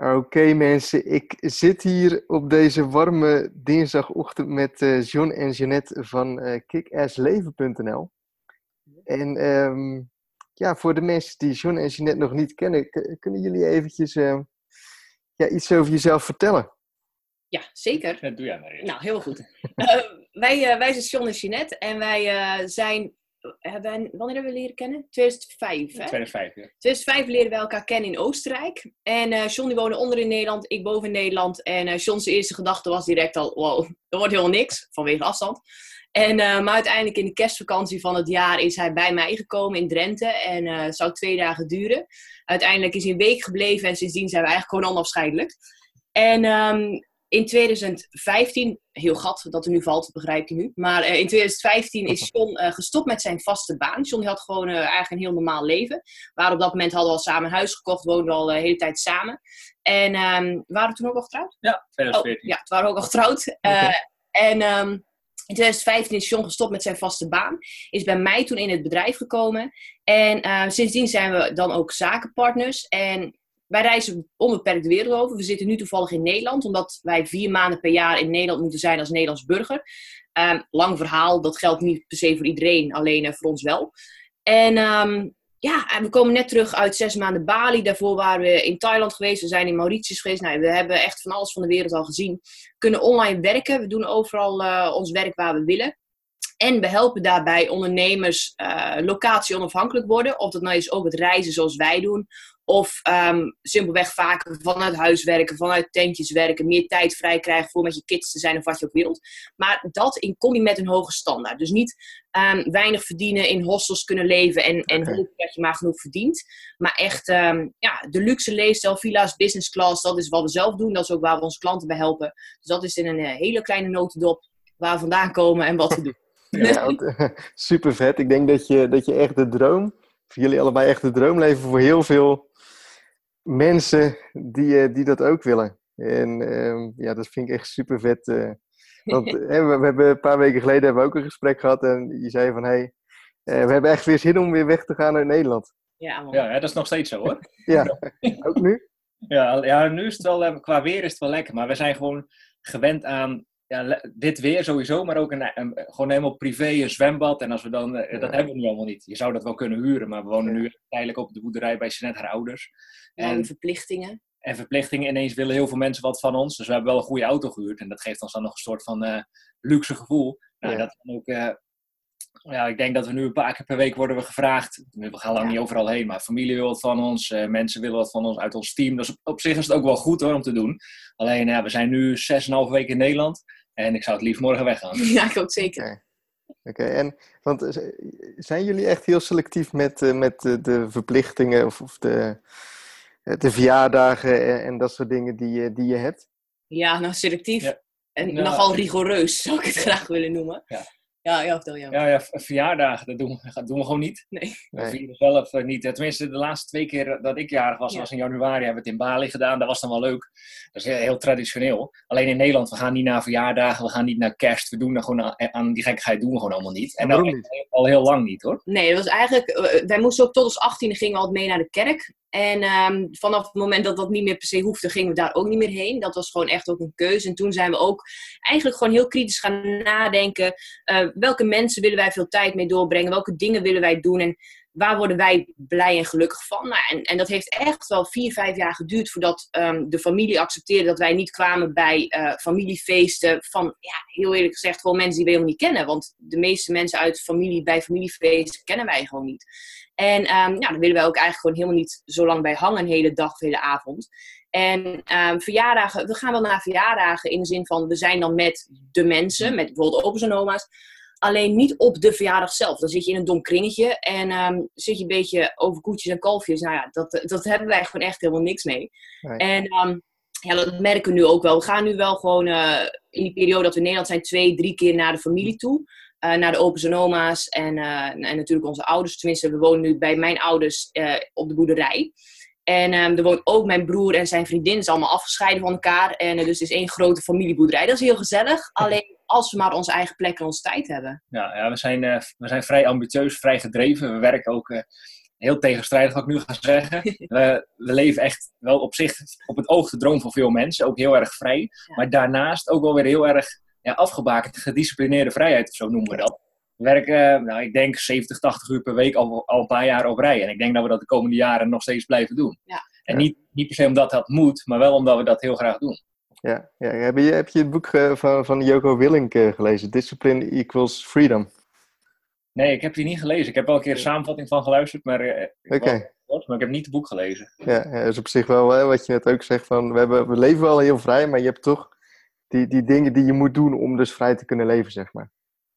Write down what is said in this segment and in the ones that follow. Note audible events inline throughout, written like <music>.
Oké mensen, ik zit hier op deze warme dinsdagochtend met uh, John en Jeanette van uh, kickassleven.nl. En um, ja, voor de mensen die John en Jeanette nog niet kennen, kunnen jullie eventjes uh, ja, iets over jezelf vertellen? Ja, zeker. Dat doe jij maar eens. Nou, heel goed. <laughs> wij, wij zijn John en Jeanette en wij zijn wanneer hebben we leren kennen? 2005, hè? 2005, ja. 2005 leren we elkaar kennen in Oostenrijk. En uh, John die woonde onder in Nederland, ik boven in Nederland. En uh, John's eerste gedachte was direct al, wow, er wordt helemaal niks, vanwege afstand. En, uh, maar uiteindelijk in de kerstvakantie van het jaar is hij bij mij gekomen in Drenthe. En het zou twee dagen duren. Uiteindelijk is hij een week gebleven en sindsdien zijn we eigenlijk gewoon onafscheidelijk. En um, in 2015, heel gat dat er nu valt, begrijp je nu. Maar uh, in 2015 is <laughs> John uh, gestopt met zijn vaste baan. John had gewoon uh, eigenlijk een heel normaal leven. Maar op dat moment hadden we al samen een huis gekocht, woonden we al de hele tijd samen. En um, waren we toen ook al getrouwd? Ja, 2014. Oh, ja, toen waren we ook al getrouwd. Okay. En um, in 2015 is John gestopt met zijn vaste baan. Is bij mij toen in het bedrijf gekomen. En sindsdien zijn we dan ook zakenpartners. En wij reizen onbeperkt de wereld over. We zitten nu toevallig in Nederland, omdat wij vier maanden per jaar in Nederland moeten zijn als Nederlands burger. Um, lang verhaal, dat geldt niet per se voor iedereen, alleen uh, voor ons wel. En um, ja, we komen net terug uit zes maanden Bali. Daarvoor waren we in Thailand geweest, we zijn in Mauritius geweest. Nou, we hebben echt van alles van de wereld al gezien. We kunnen online werken, we doen overal uh, ons werk waar we willen. En we helpen daarbij ondernemers uh, locatie onafhankelijk worden. Of dat nou is ook het reizen zoals wij doen. Of um, simpelweg vaker vanuit huis werken, vanuit tentjes werken, meer tijd vrij krijgen voor met je kids te zijn of wat je ook wilt. Maar dat in combi met een hoge standaard. Dus niet um, weinig verdienen, in hostels kunnen leven en, en okay. hopen dat je maar genoeg verdient. Maar echt um, ja, de luxe leefstijl, villa's, business class, dat is wat we zelf doen. Dat is ook waar we onze klanten bij helpen. Dus dat is in een uh, hele kleine notendop waar we vandaan komen en wat we doen. <laughs> Ja, <laughs> <laughs> super vet. Ik denk dat je, dat je echt de droom, voor jullie allebei echt de droom leven voor heel veel mensen die, die dat ook willen. En uh, ja, dat vind ik echt super vet. Uh, want <laughs> hè, we, we, hebben een paar weken geleden hebben we ook een gesprek gehad en je zei van hé, hey, uh, we hebben echt weer zin om weer weg te gaan uit Nederland. Ja, ja, dat is nog steeds zo hoor. <laughs> ja, ook nu? <laughs> Ja, ja, nu is het wel, eh, qua weer is het wel lekker, maar we zijn gewoon gewend aan ja, dit weer sowieso, maar ook een, een, gewoon helemaal privé, een zwembad. En als we dan, ja. dat hebben we nu allemaal niet. Je zou dat wel kunnen huren, maar we wonen nu tijdelijk op de boerderij bij Jeanette, haar ouders. En verplichtingen. En verplichtingen, ineens willen heel veel mensen wat van ons. Dus we hebben wel een goede auto gehuurd. En dat geeft ons dan nog een soort van uh, luxe gevoel. Nou, dat ook, uh, ja, ik denk dat we nu een paar keer per week worden we gevraagd. We gaan lang niet overal heen, maar familie wil wat van ons. Uh, mensen willen wat van ons uit ons team. Dus op, op, zich is het ook wel goed hoor, om te doen. Alleen, ja, we zijn nu 6,5 weken in Nederland. En ik zou het liefst morgen weggaan. <laughs> Ja, ik ook zeker. Oké, okay. okay. en want zijn jullie echt heel selectief met, uh, met de, de verplichtingen of, of de, de verjaardagen en, en, dat soort dingen die, die je hebt? Ja, nou selectief ja. en nou, nogal rigoureus zou ik het graag willen noemen. Ja. Ja, ja, vertel je. Ja, ja, verjaardagen, dat doen, we, dat doen we gewoon niet. Nee. We vieren zelf uh, niet. Tenminste, de laatste twee keer dat ik jarig was, ja. was in januari, hebben we het in Bali gedaan. Dat was dan wel leuk. Dat is heel, heel, traditioneel. Alleen in Nederland, we gaan niet naar verjaardagen, we gaan niet naar kerst. We doen er gewoon aan, aan die gekkigheid doen we gewoon allemaal niet. En dat niet? al heel lang niet, hoor. Nee, dat was eigenlijk... Wij moesten ook tot ons 18e gingen we altijd mee naar de kerk. En um, vanaf het moment dat dat niet meer per se hoefde, gingen we daar ook niet meer heen. Dat was gewoon echt ook een keuze. En toen zijn we ook eigenlijk gewoon heel kritisch gaan nadenken. Uh, welke mensen willen wij veel tijd mee doorbrengen? Welke dingen willen wij doen? En waar worden wij blij en gelukkig van? Nou, en, en dat heeft echt wel vier, vijf jaar geduurd voordat um, de familie accepteerde dat wij niet kwamen bij uh, familiefeesten van, ja, heel eerlijk gezegd, gewoon mensen die we helemaal niet kennen. Want de meeste mensen uit familie bij familiefeesten kennen wij gewoon niet. En um, ja, daar willen wij ook eigenlijk gewoon helemaal niet zo lang bij hangen, een hele dag of hele avond. En um, verjaardagen, we gaan wel naar verjaardagen in de zin van, we zijn dan met de mensen, met bijvoorbeeld opa's en oma's. Alleen niet op de verjaardag zelf. Dan zit je in een dom kringetje en um, zit je een beetje over koetjes en kalfjes. Nou ja, dat, dat hebben wij gewoon echt helemaal niks mee. Nee. En um, ja, dat merken we nu ook wel. We gaan nu wel gewoon uh, in die periode dat we in Nederland zijn, twee, drie keer naar de familie toe. Uh, naar de opa's en oma's en, uh, en natuurlijk onze ouders. Tenminste, we wonen nu bij mijn ouders uh, op de boerderij. En um, er woont ook mijn broer en zijn vriendin. Zijn allemaal afgescheiden van elkaar. En dus het is één grote familieboerderij. Dat is heel gezellig. Alleen als we maar onze eigen plek en onze tijd hebben. Ja, ja we, zijn, we zijn vrij ambitieus, vrij gedreven. We werken ook heel tegenstrijdig wat ik nu ga zeggen. <laughs> we, we leven echt wel op zich, op het oog de droom van veel mensen. Ook heel erg vrij. Maar daarnaast ook wel weer heel erg ja, afgebakend, gedisciplineerde vrijheid, of zo noemen we dat. We werken, nou, ik denk 70, 80 uur per week al, al een paar jaar op rij. En ik denk dat we dat de komende jaren nog steeds blijven doen. Ja. En niet, niet per se omdat dat moet, maar wel omdat we dat heel graag doen. Ja, ja. Heb, je, heb je het boek eh, van, van Joko Willink uh, gelezen? Discipline equals freedom. Nee, ik heb die niet gelezen. Ik heb wel een keer een samenvatting van geluisterd, maar, okay. maar ik heb niet het boek gelezen. Ja, ja, dat is op zich wel hè, wat je net ook zegt. Van, we, hebben, we leven wel heel vrij, maar je hebt toch die, die dingen die je moet doen om dus vrij te kunnen leven, zeg maar.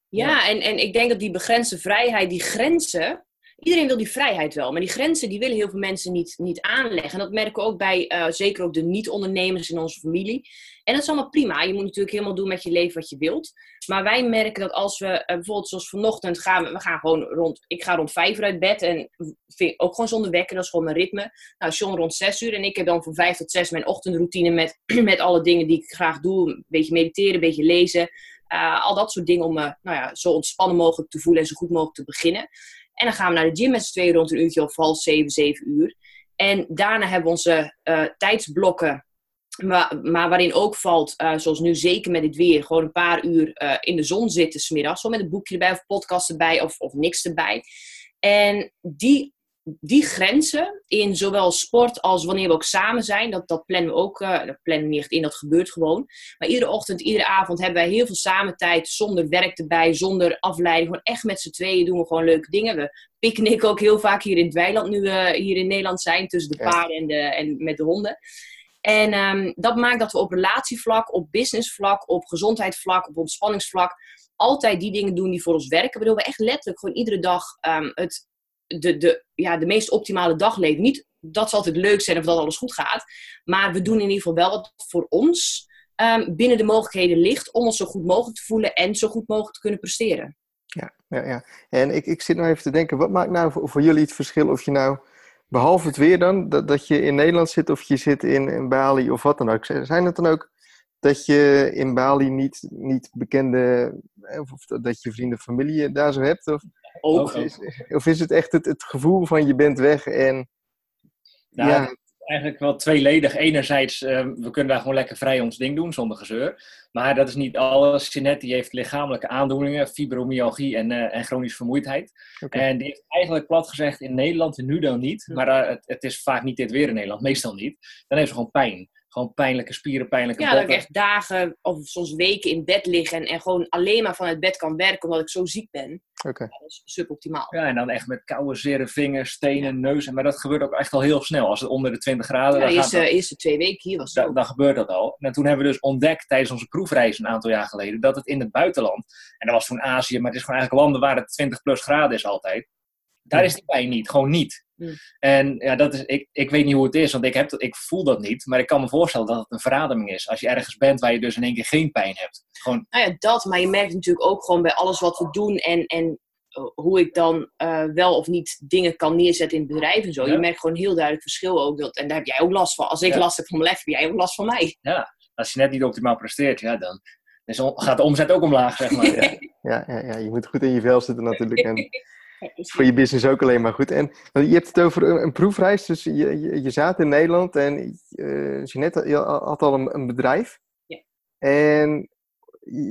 Ja, En, en ik denk dat die begrensde vrijheid, die grenzen, iedereen wil die vrijheid wel, maar die grenzen die willen heel veel mensen niet, niet aanleggen. En dat merken we ook bij, uh, zeker ook de niet-ondernemers in onze familie. En dat is allemaal prima. Je moet natuurlijk helemaal doen met je leven wat je wilt. Maar wij merken dat als we, uh, bijvoorbeeld zoals vanochtend gaan we, we gaan gewoon rond, ik ga rond vijf uur uit bed en ook gewoon zonder wekker, dat is gewoon mijn ritme. Nou, John rond zes uur en ik heb dan van vijf tot zes mijn ochtendroutine met, <clears throat> met alle dingen die ik graag doe. Een beetje mediteren, een beetje lezen. Uh, al dat soort dingen om me nou ja, zo ontspannen mogelijk te voelen en zo goed mogelijk te beginnen. En dan gaan we naar de gym met z'n tweeën rond een uurtje of half zeven, zeven uur. En daarna hebben we onze uh, tijdsblokken. Maar, maar, waarin ook valt, uh, zoals nu zeker met dit weer, gewoon een paar uur uh, in de zon zitten smiddags. Zo met een boekje erbij of podcast erbij of, of niks erbij. En die die grenzen in zowel sport als wanneer we ook samen zijn, dat, dat plannen we ook, uh, dat plannen we niet echt in, dat gebeurt gewoon. Maar iedere ochtend, iedere avond hebben wij heel veel samen tijd, zonder werk erbij, zonder afleiding. Gewoon echt met z'n tweeën doen we gewoon leuke dingen. We picknicken ook heel vaak hier in het weiland, nu we hier in Nederland zijn, tussen de paarden en, de, en met de honden. En um, dat maakt dat we op relatievlak, op businessvlak, op gezondheidsvlak, op ontspanningsvlak, altijd die dingen doen die voor ons werken. Waardoor we echt letterlijk gewoon iedere dag um, het de, de, ja, de meest optimale dag leven. Niet dat ze altijd leuk zijn of dat alles goed gaat. Maar we doen in ieder geval wel wat voor ons um, binnen de mogelijkheden ligt om ons zo goed mogelijk te voelen en zo goed mogelijk te kunnen presteren. Ja, ja, ja. En ik, ik zit nou even te denken, wat maakt nou voor, voor jullie het verschil of je nou, behalve het weer dan, dat, dat je in Nederland zit of je zit in, in Bali of wat dan ook. Zijn het dan ook dat je in Bali niet, niet bekende, of dat je vrienden familie daar zo hebt? Of, ook. Of is, of is het echt het, het gevoel van je bent weg en... Nou, ja. Eigenlijk wel tweeledig. Enerzijds, uh, we kunnen daar gewoon lekker vrij ons ding doen, zonder gezeur. Maar dat is niet alles. Jeanette die heeft lichamelijke aandoeningen, fibromyalgie en, uh, en chronische vermoeidheid. Okay. En die heeft eigenlijk plat gezegd in Nederland, nu dan niet. Maar uh, het, het, is vaak niet dit weer in Nederland, meestal niet. Dan heeft ze gewoon pijn gewoon pijnlijke spieren, pijnlijke Ja, botten. dat ik echt dagen of soms weken in bed liggen en, en gewoon alleen maar vanuit bed kan werken omdat ik zo ziek ben. Okay. Ja, dat is suboptimaal. Ja, en dan echt met koude, zere vingers, stenen, neus. Maar dat gebeurt ook echt al heel snel. Als het onder de 20 graden Ja, dan de eerste, dat, eerste twee weken hier was het dan gebeurt dat al. En toen hebben we dus ontdekt tijdens onze proefreis een aantal jaar geleden dat het in het buitenland, en dat was toen Azië, maar het is gewoon eigenlijk landen waar het 20 plus graden is altijd. Daar is die pijn niet, gewoon niet. Hmm. En ja, dat is, ik, ik weet niet hoe het is, want ik, heb dat, ik voel dat niet. Maar ik kan me voorstellen dat het een verademing is. Als je ergens bent waar je dus in één keer geen pijn hebt. Gewoon, Nou ja, dat. Maar je merkt natuurlijk ook gewoon bij alles wat we doen en, en uh, hoe ik dan uh, wel of niet dingen kan neerzetten in het bedrijf en zo. Ja. Je merkt gewoon een heel duidelijk verschil ook. Dat, en daar heb jij ook last van. Als ik Ja. last heb van mijn lijf, heb jij ook last van mij. als je net niet optimaal presteert, ja, dan gaat de omzet ook omlaag, zeg maar. <laughs> Ja. Ja, ja, ja, je moet goed in je vel zitten natuurlijk. En <laughs> voor je business ook alleen maar goed. En je hebt het over een, een proefreis. Dus je, je, je zat in Nederland en uh, Jeanette je had al een, een bedrijf. Ja. En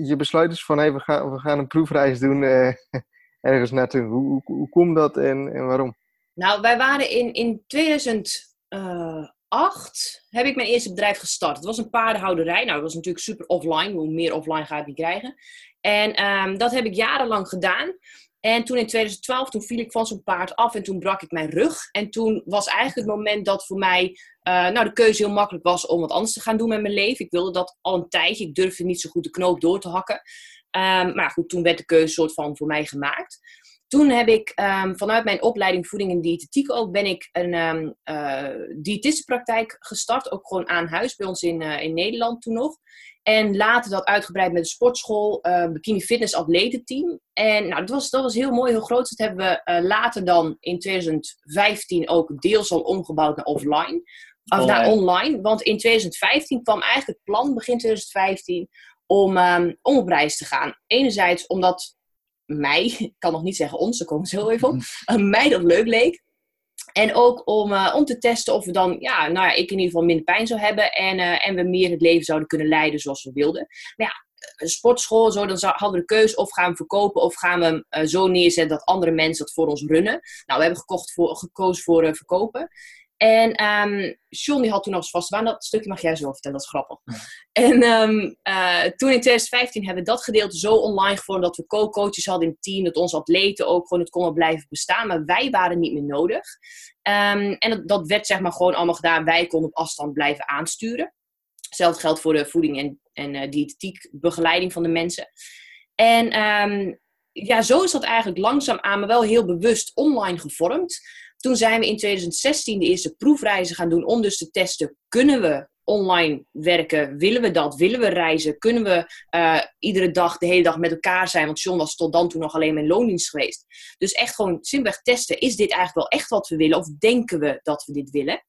je besluit dus van, hey, we, gaan, we gaan een proefreis doen uh, <laughs> ergens naartoe. Hoe, hoe, hoe komt dat en, en waarom? Nou, wij waren in, in 2008 heb ik mijn eerste bedrijf gestart. Het was een paardenhouderij. Nou, dat was natuurlijk super offline. Hoe meer offline ga ik niet krijgen. En um, dat heb ik jarenlang gedaan. En toen in 2012, toen viel ik van zo'n paard af en toen brak ik mijn rug. En toen was eigenlijk het moment dat voor mij uh, nou, de keuze heel makkelijk was om wat anders te gaan doen met mijn leven. Ik wilde dat al een tijdje. Ik durfde niet zo goed de knoop door te hakken. Um, maar goed, toen werd de keuze soort van voor mij gemaakt. Toen heb ik um, vanuit mijn opleiding voeding en diëtetiek ook ben ik een um, uh, diëtistenpraktijk gestart. Ook gewoon aan huis bij ons in, uh, in Nederland toen nog. En later dat uitgebreid met de sportschool, uh, bikini fitness atletenteam. En nou, dat was, dat was heel mooi, heel groot. Dat hebben we uh, later dan in 2015 ook deels al omgebouwd naar offline. Of naar online. Want in 2015 kwam eigenlijk het plan, begin 2015, om, um, om op reis te gaan. Enerzijds omdat mij, ik kan nog niet zeggen ons, daar komen zo even op, uh, mij dat leuk leek. En ook om, uh, om te testen of we dan, ja, nou ja, ik in ieder geval minder pijn zou hebben. En, uh, en we meer het leven zouden kunnen leiden zoals we wilden. Maar ja, een sportschool, zo, dan hadden we de keuze of gaan we verkopen of gaan we hem zo neerzetten dat andere mensen dat voor ons runnen. Nou, we hebben gekocht voor, gekozen voor verkopen. En um, John die had toen als vaste baan. Dat stukje mag jij zo vertellen, dat is grappig. En um, uh, toen in 2015 hebben we dat gedeelte zo online gevormd dat we co-coaches hadden in het team. Dat onze atleten ook gewoon het konden blijven bestaan. Maar wij waren niet meer nodig. Um, en dat, dat, werd zeg maar gewoon allemaal gedaan. Wij konden op afstand blijven aansturen. Hetzelfde geldt voor de voeding en, en uh, diëtetiek begeleiding van de mensen. En ja, zo is dat eigenlijk langzaam aan, maar wel heel bewust online gevormd. Toen zijn we in 2016 de eerste proefreizen gaan doen om dus te testen, kunnen we online werken? Willen we dat? Willen we reizen? Kunnen we uh, iedere dag, de hele dag met elkaar zijn? Want John was tot dan toe nog alleen mijn loondienst geweest. Dus echt gewoon simpelweg testen, is dit eigenlijk wel echt wat we willen? Of denken we dat we dit willen?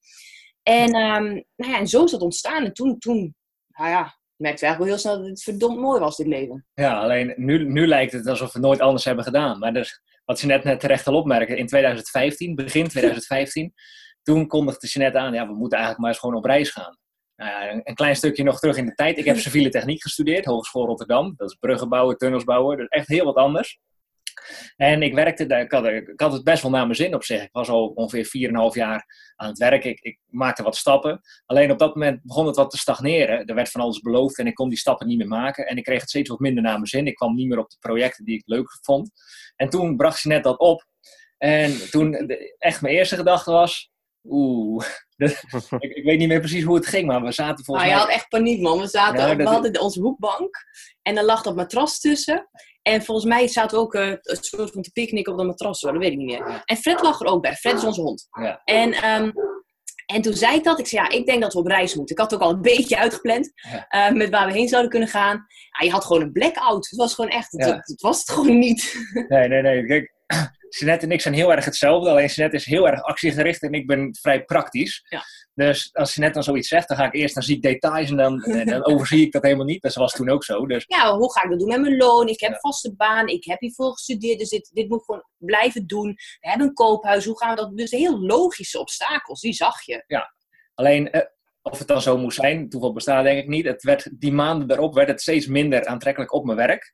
En, um, nou ja, en zo is dat ontstaan. En toen, toen nou ja, merkte eigenlijk wel heel snel dat het verdomd mooi was, dit leven. Ja, alleen nu, nu lijkt het alsof we nooit anders hebben gedaan. Maar dus, wat je net, terecht al opmerkte, in 2015, begin 2015, toen kondigde je net aan, ja, we moeten eigenlijk maar eens gewoon op reis gaan. Nou ja, een klein stukje nog terug in de tijd. Ik heb civiele techniek gestudeerd, Hogeschool Rotterdam. Dat is bruggen bouwen, tunnels bouwen. Is echt heel wat anders. En ik werkte, ik had, ik had het best wel naar mijn zin op zich. Ik was al ongeveer 4,5 jaar aan het werk. Ik, ik, maakte wat stappen. Alleen op dat moment begon het wat te stagneren. Er werd van alles beloofd en ik kon die stappen niet meer maken. En ik kreeg het steeds wat minder naar mijn zin. Ik kwam niet meer op de projecten die ik leuk vond. En toen bracht ze net dat op. En toen echt mijn eerste gedachte was... Oeh, <laughs> ik, ik, weet niet meer precies hoe het ging, maar we zaten volgens mij... Nou, je had echt paniek, man. We, zaten, ja, we hadden onze hoekbank en er lag dat matras tussen. En volgens mij zaten we ook uh, een soort van te picknicken op dat matras, dat weet ik niet meer. En Fred lag er ook bij. Fred is onze hond. Ja. En, um, en toen zei ik dat. Ik zei, ja, ik denk dat we op reis moeten. Ik had het ook al een beetje uitgepland ja. uh, met waar we heen zouden kunnen gaan. Ja, je had gewoon een blackout. Het was gewoon echt, het, ja. het was het gewoon niet. <laughs> Nee, nee, nee. Kijk, Jeanette en ik zijn heel erg hetzelfde. Alleen Jeanette is heel erg actiegericht en ik ben vrij praktisch. Ja. Dus als Jeanette dan zoiets zegt, dan ga ik eerst naar zie ik details en dan, en dan overzie ik dat helemaal niet. Dat was toen ook zo. Dus. Ja, hoe ga ik dat doen met mijn loon? Ik heb ja. vaste baan, ik heb hiervoor gestudeerd, dus dit, dit moet ik gewoon blijven doen. We hebben een koophuis, hoe gaan we dat? Dus heel logische obstakels, die zag je. Ja, alleen eh, of het dan zo moest zijn, toeval bestaat denk ik niet. Het werd, die maanden daarop werd het steeds minder aantrekkelijk op mijn werk.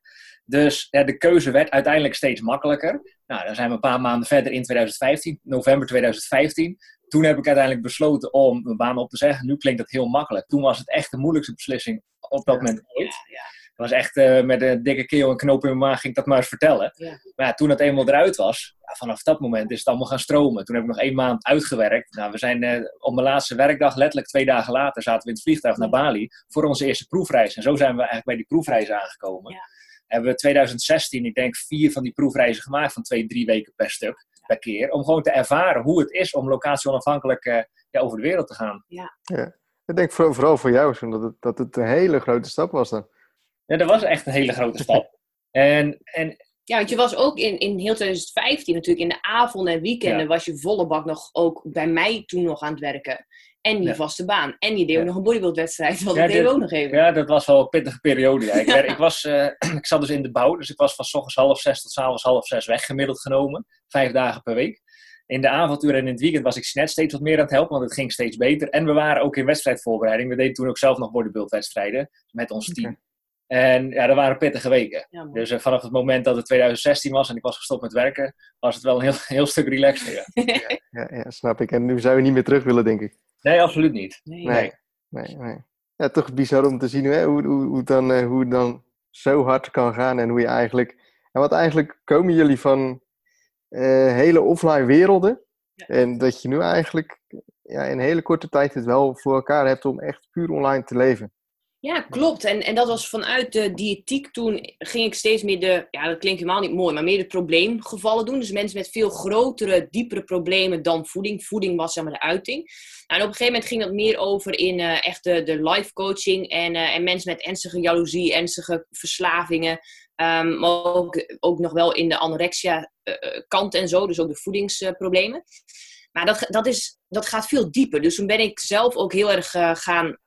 Dus ja, de keuze werd uiteindelijk steeds makkelijker. Nou, dan zijn we een paar maanden verder in 2015, november 2015. Toen heb ik uiteindelijk besloten om mijn baan op te zeggen. Nu klinkt dat heel makkelijk. Toen was het echt de moeilijkste beslissing op dat moment ooit. Ja, ja. Dat was echt uh, met een dikke keel en knoop in mijn maag ging ik dat maar eens vertellen. Maar ja, toen het eenmaal eruit was, ja, vanaf dat moment is het allemaal gaan stromen. Toen heb ik nog één maand uitgewerkt. Nou, we zijn uh, op mijn laatste werkdag, letterlijk twee dagen later, zaten we in het vliegtuig naar Bali voor onze eerste proefreis. En zo zijn we eigenlijk bij die proefreis aangekomen. Hebben we 2016, ik denk, vier van die proefreizen gemaakt van twee, drie weken per stuk, per keer. Om gewoon te ervaren hoe het is om locatie onafhankelijk uh, ja, over de wereld te gaan. Ja. ja. Ik denk vooral, vooral voor jou, dat het, dat het een hele grote stap was dan. Ja, dat was echt een hele grote stap. <laughs> en, en ja, want je was ook in, in heel 2015 natuurlijk in de avonden en weekenden ja. was je volle bak nog ook bij mij toen nog aan het werken. En die ja. vaste baan. En je deed ook nog een bodybuildwedstrijd. Dat ja, deed ook nog even. Ja, dat was wel een pittige periode. Ja. Ik, <laughs> ik, was, uh, <clears throat> ik zat dus in de bouw. Dus ik was van s ochtends half zes tot s avonds half zes weg gemiddeld genomen. Vijf dagen per week. In de avonturen en in het weekend was ik net steeds wat meer aan het helpen. Want het ging steeds beter. En we waren ook in wedstrijdvoorbereiding. We deden toen ook zelf nog bodybuildwedstrijden. Met ons team. Okay. En ja, dat waren pittige weken. Ja, dus uh, vanaf het moment dat het 2016 was en ik was gestopt met werken, was het wel een heel, <laughs> heel stuk relaxter. Ja. <laughs> ja, ja, ja, snap ik. En nu zou je niet meer terug willen, denk ik. Nee, absoluut niet. Nee. Nee, nee, nee. Ja, toch bizar om te zien hè, hoe, hoe, hoe, het dan, uh, hoe het dan zo hard kan gaan en hoe je eigenlijk... En wat eigenlijk komen jullie van uh, hele offline werelden. Ja. En dat je nu eigenlijk ja, in een hele korte tijd het wel voor elkaar hebt om echt puur online te leven. Ja, klopt. En, en dat was vanuit de diëtiek. Toen ging ik steeds meer de, ja, dat klinkt helemaal niet mooi, maar meer de probleemgevallen doen. Dus mensen met veel grotere, diepere problemen dan voeding. Voeding was zeg maar de uiting. Nou, en op een gegeven moment ging dat meer over in uh, echt de, de life coaching. En, uh, en mensen met ernstige jaloezie, ernstige verslavingen. Um, maar ook, ook nog wel in de anorexia uh, kant en zo. Dus ook de voedingsproblemen. Maar dat, dat, is, dat gaat veel dieper. Dus toen ben ik zelf ook heel erg gaan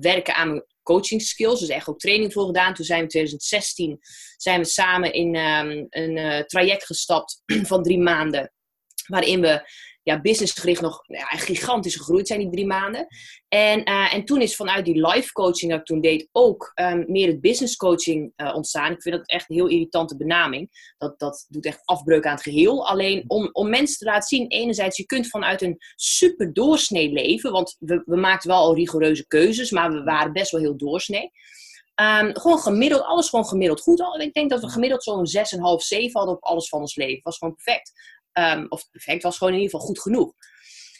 werken aan coaching skills. Dus echt ook training voor gedaan. Toen zijn we in 2016 zijn we samen in um, een uh, traject gestapt <clears throat> van drie maanden. Waarin we ja, businessgericht nog ja, gigantisch gegroeid zijn die drie maanden. En, uh, en toen is vanuit die live coaching dat ik toen deed ook um, meer het business coaching uh, ontstaan. Ik vind dat echt een heel irritante benaming. Dat, dat doet echt afbreuk aan het geheel. Alleen om, om mensen te laten zien, enerzijds, je kunt vanuit een super doorsnee leven. Want we, we maakten wel al rigoureuze keuzes, maar we waren best wel heel doorsnee. Um, gewoon gemiddeld, alles gewoon gemiddeld goed. Ik denk dat we gemiddeld zo'n 6,5, 7 hadden op alles van ons leven. was gewoon perfect. Um, of perfect, was gewoon in ieder geval goed genoeg.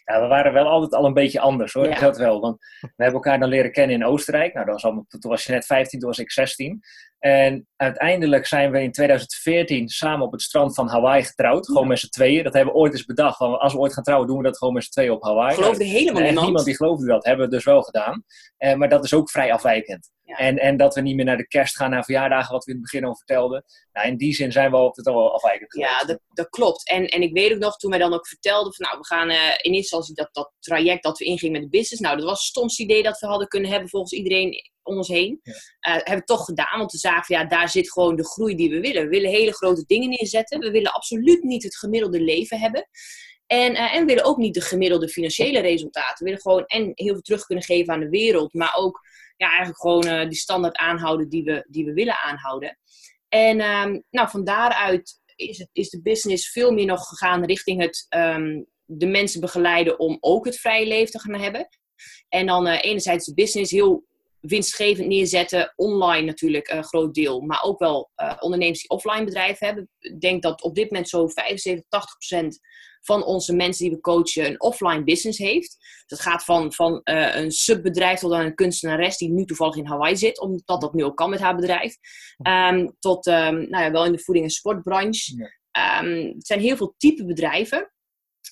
Ja, we waren wel altijd al een beetje anders hoor, ja. dat wel. Want we hebben elkaar dan leren kennen in Oostenrijk. Nou, dat was al, toen was je net 15, toen was ik 16. En uiteindelijk zijn we in 2014 samen op het strand van Hawaii getrouwd. Gewoon met z'n tweeën. Dat hebben we ooit eens bedacht. Van, als we ooit gaan trouwen, doen we dat gewoon met z'n tweeën op Hawaii. Geloofde helemaal niemand. Niemand die geloofde dat. Hebben we dus wel gedaan. Eh, maar dat is ook vrij afwijkend. Ja. En, en dat we niet meer naar de kerst gaan, naar verjaardagen, wat we in het begin al vertelden. Nou, in die zin zijn we altijd al wel afwijkend geweest. Ja, dat, dat klopt. En, en ik weet ook nog, toen wij dan ook vertelden van, nou, we gaan uh, in eerste instantie dat, dat traject dat we ingingen met de business. Nou, dat was het stomste idee dat we hadden kunnen hebben volgens iedereen om ons heen. Ja. Uh, hebben we toch gedaan, want we zagen van, ja, daar zit gewoon de groei die we willen. We willen hele grote dingen neerzetten. We willen absoluut niet het gemiddelde leven hebben. En, uh, en we willen ook niet de gemiddelde financiële resultaten. We willen gewoon en heel veel terug kunnen geven aan de wereld, maar ook ja, eigenlijk gewoon uh, die standaard aanhouden die we, die we willen aanhouden. En um, nou, van daaruit is, het, is de business veel meer nog gegaan richting het um, de mensen begeleiden om ook het vrije leven te gaan hebben. En dan uh, enerzijds de business heel winstgevend neerzetten. Online natuurlijk een groot deel. Maar ook wel uh, ondernemers die offline bedrijven hebben. Ik denk dat op dit moment zo'n 75, 80 procent van onze mensen die we coachen een offline business heeft. Dat gaat van, van uh, een subbedrijf tot aan een kunstenares die nu toevallig in Hawaii zit. Omdat dat nu ook kan met haar bedrijf. Um, tot um, nou ja, wel in de voeding- en sportbranche. Um, het zijn heel veel type bedrijven.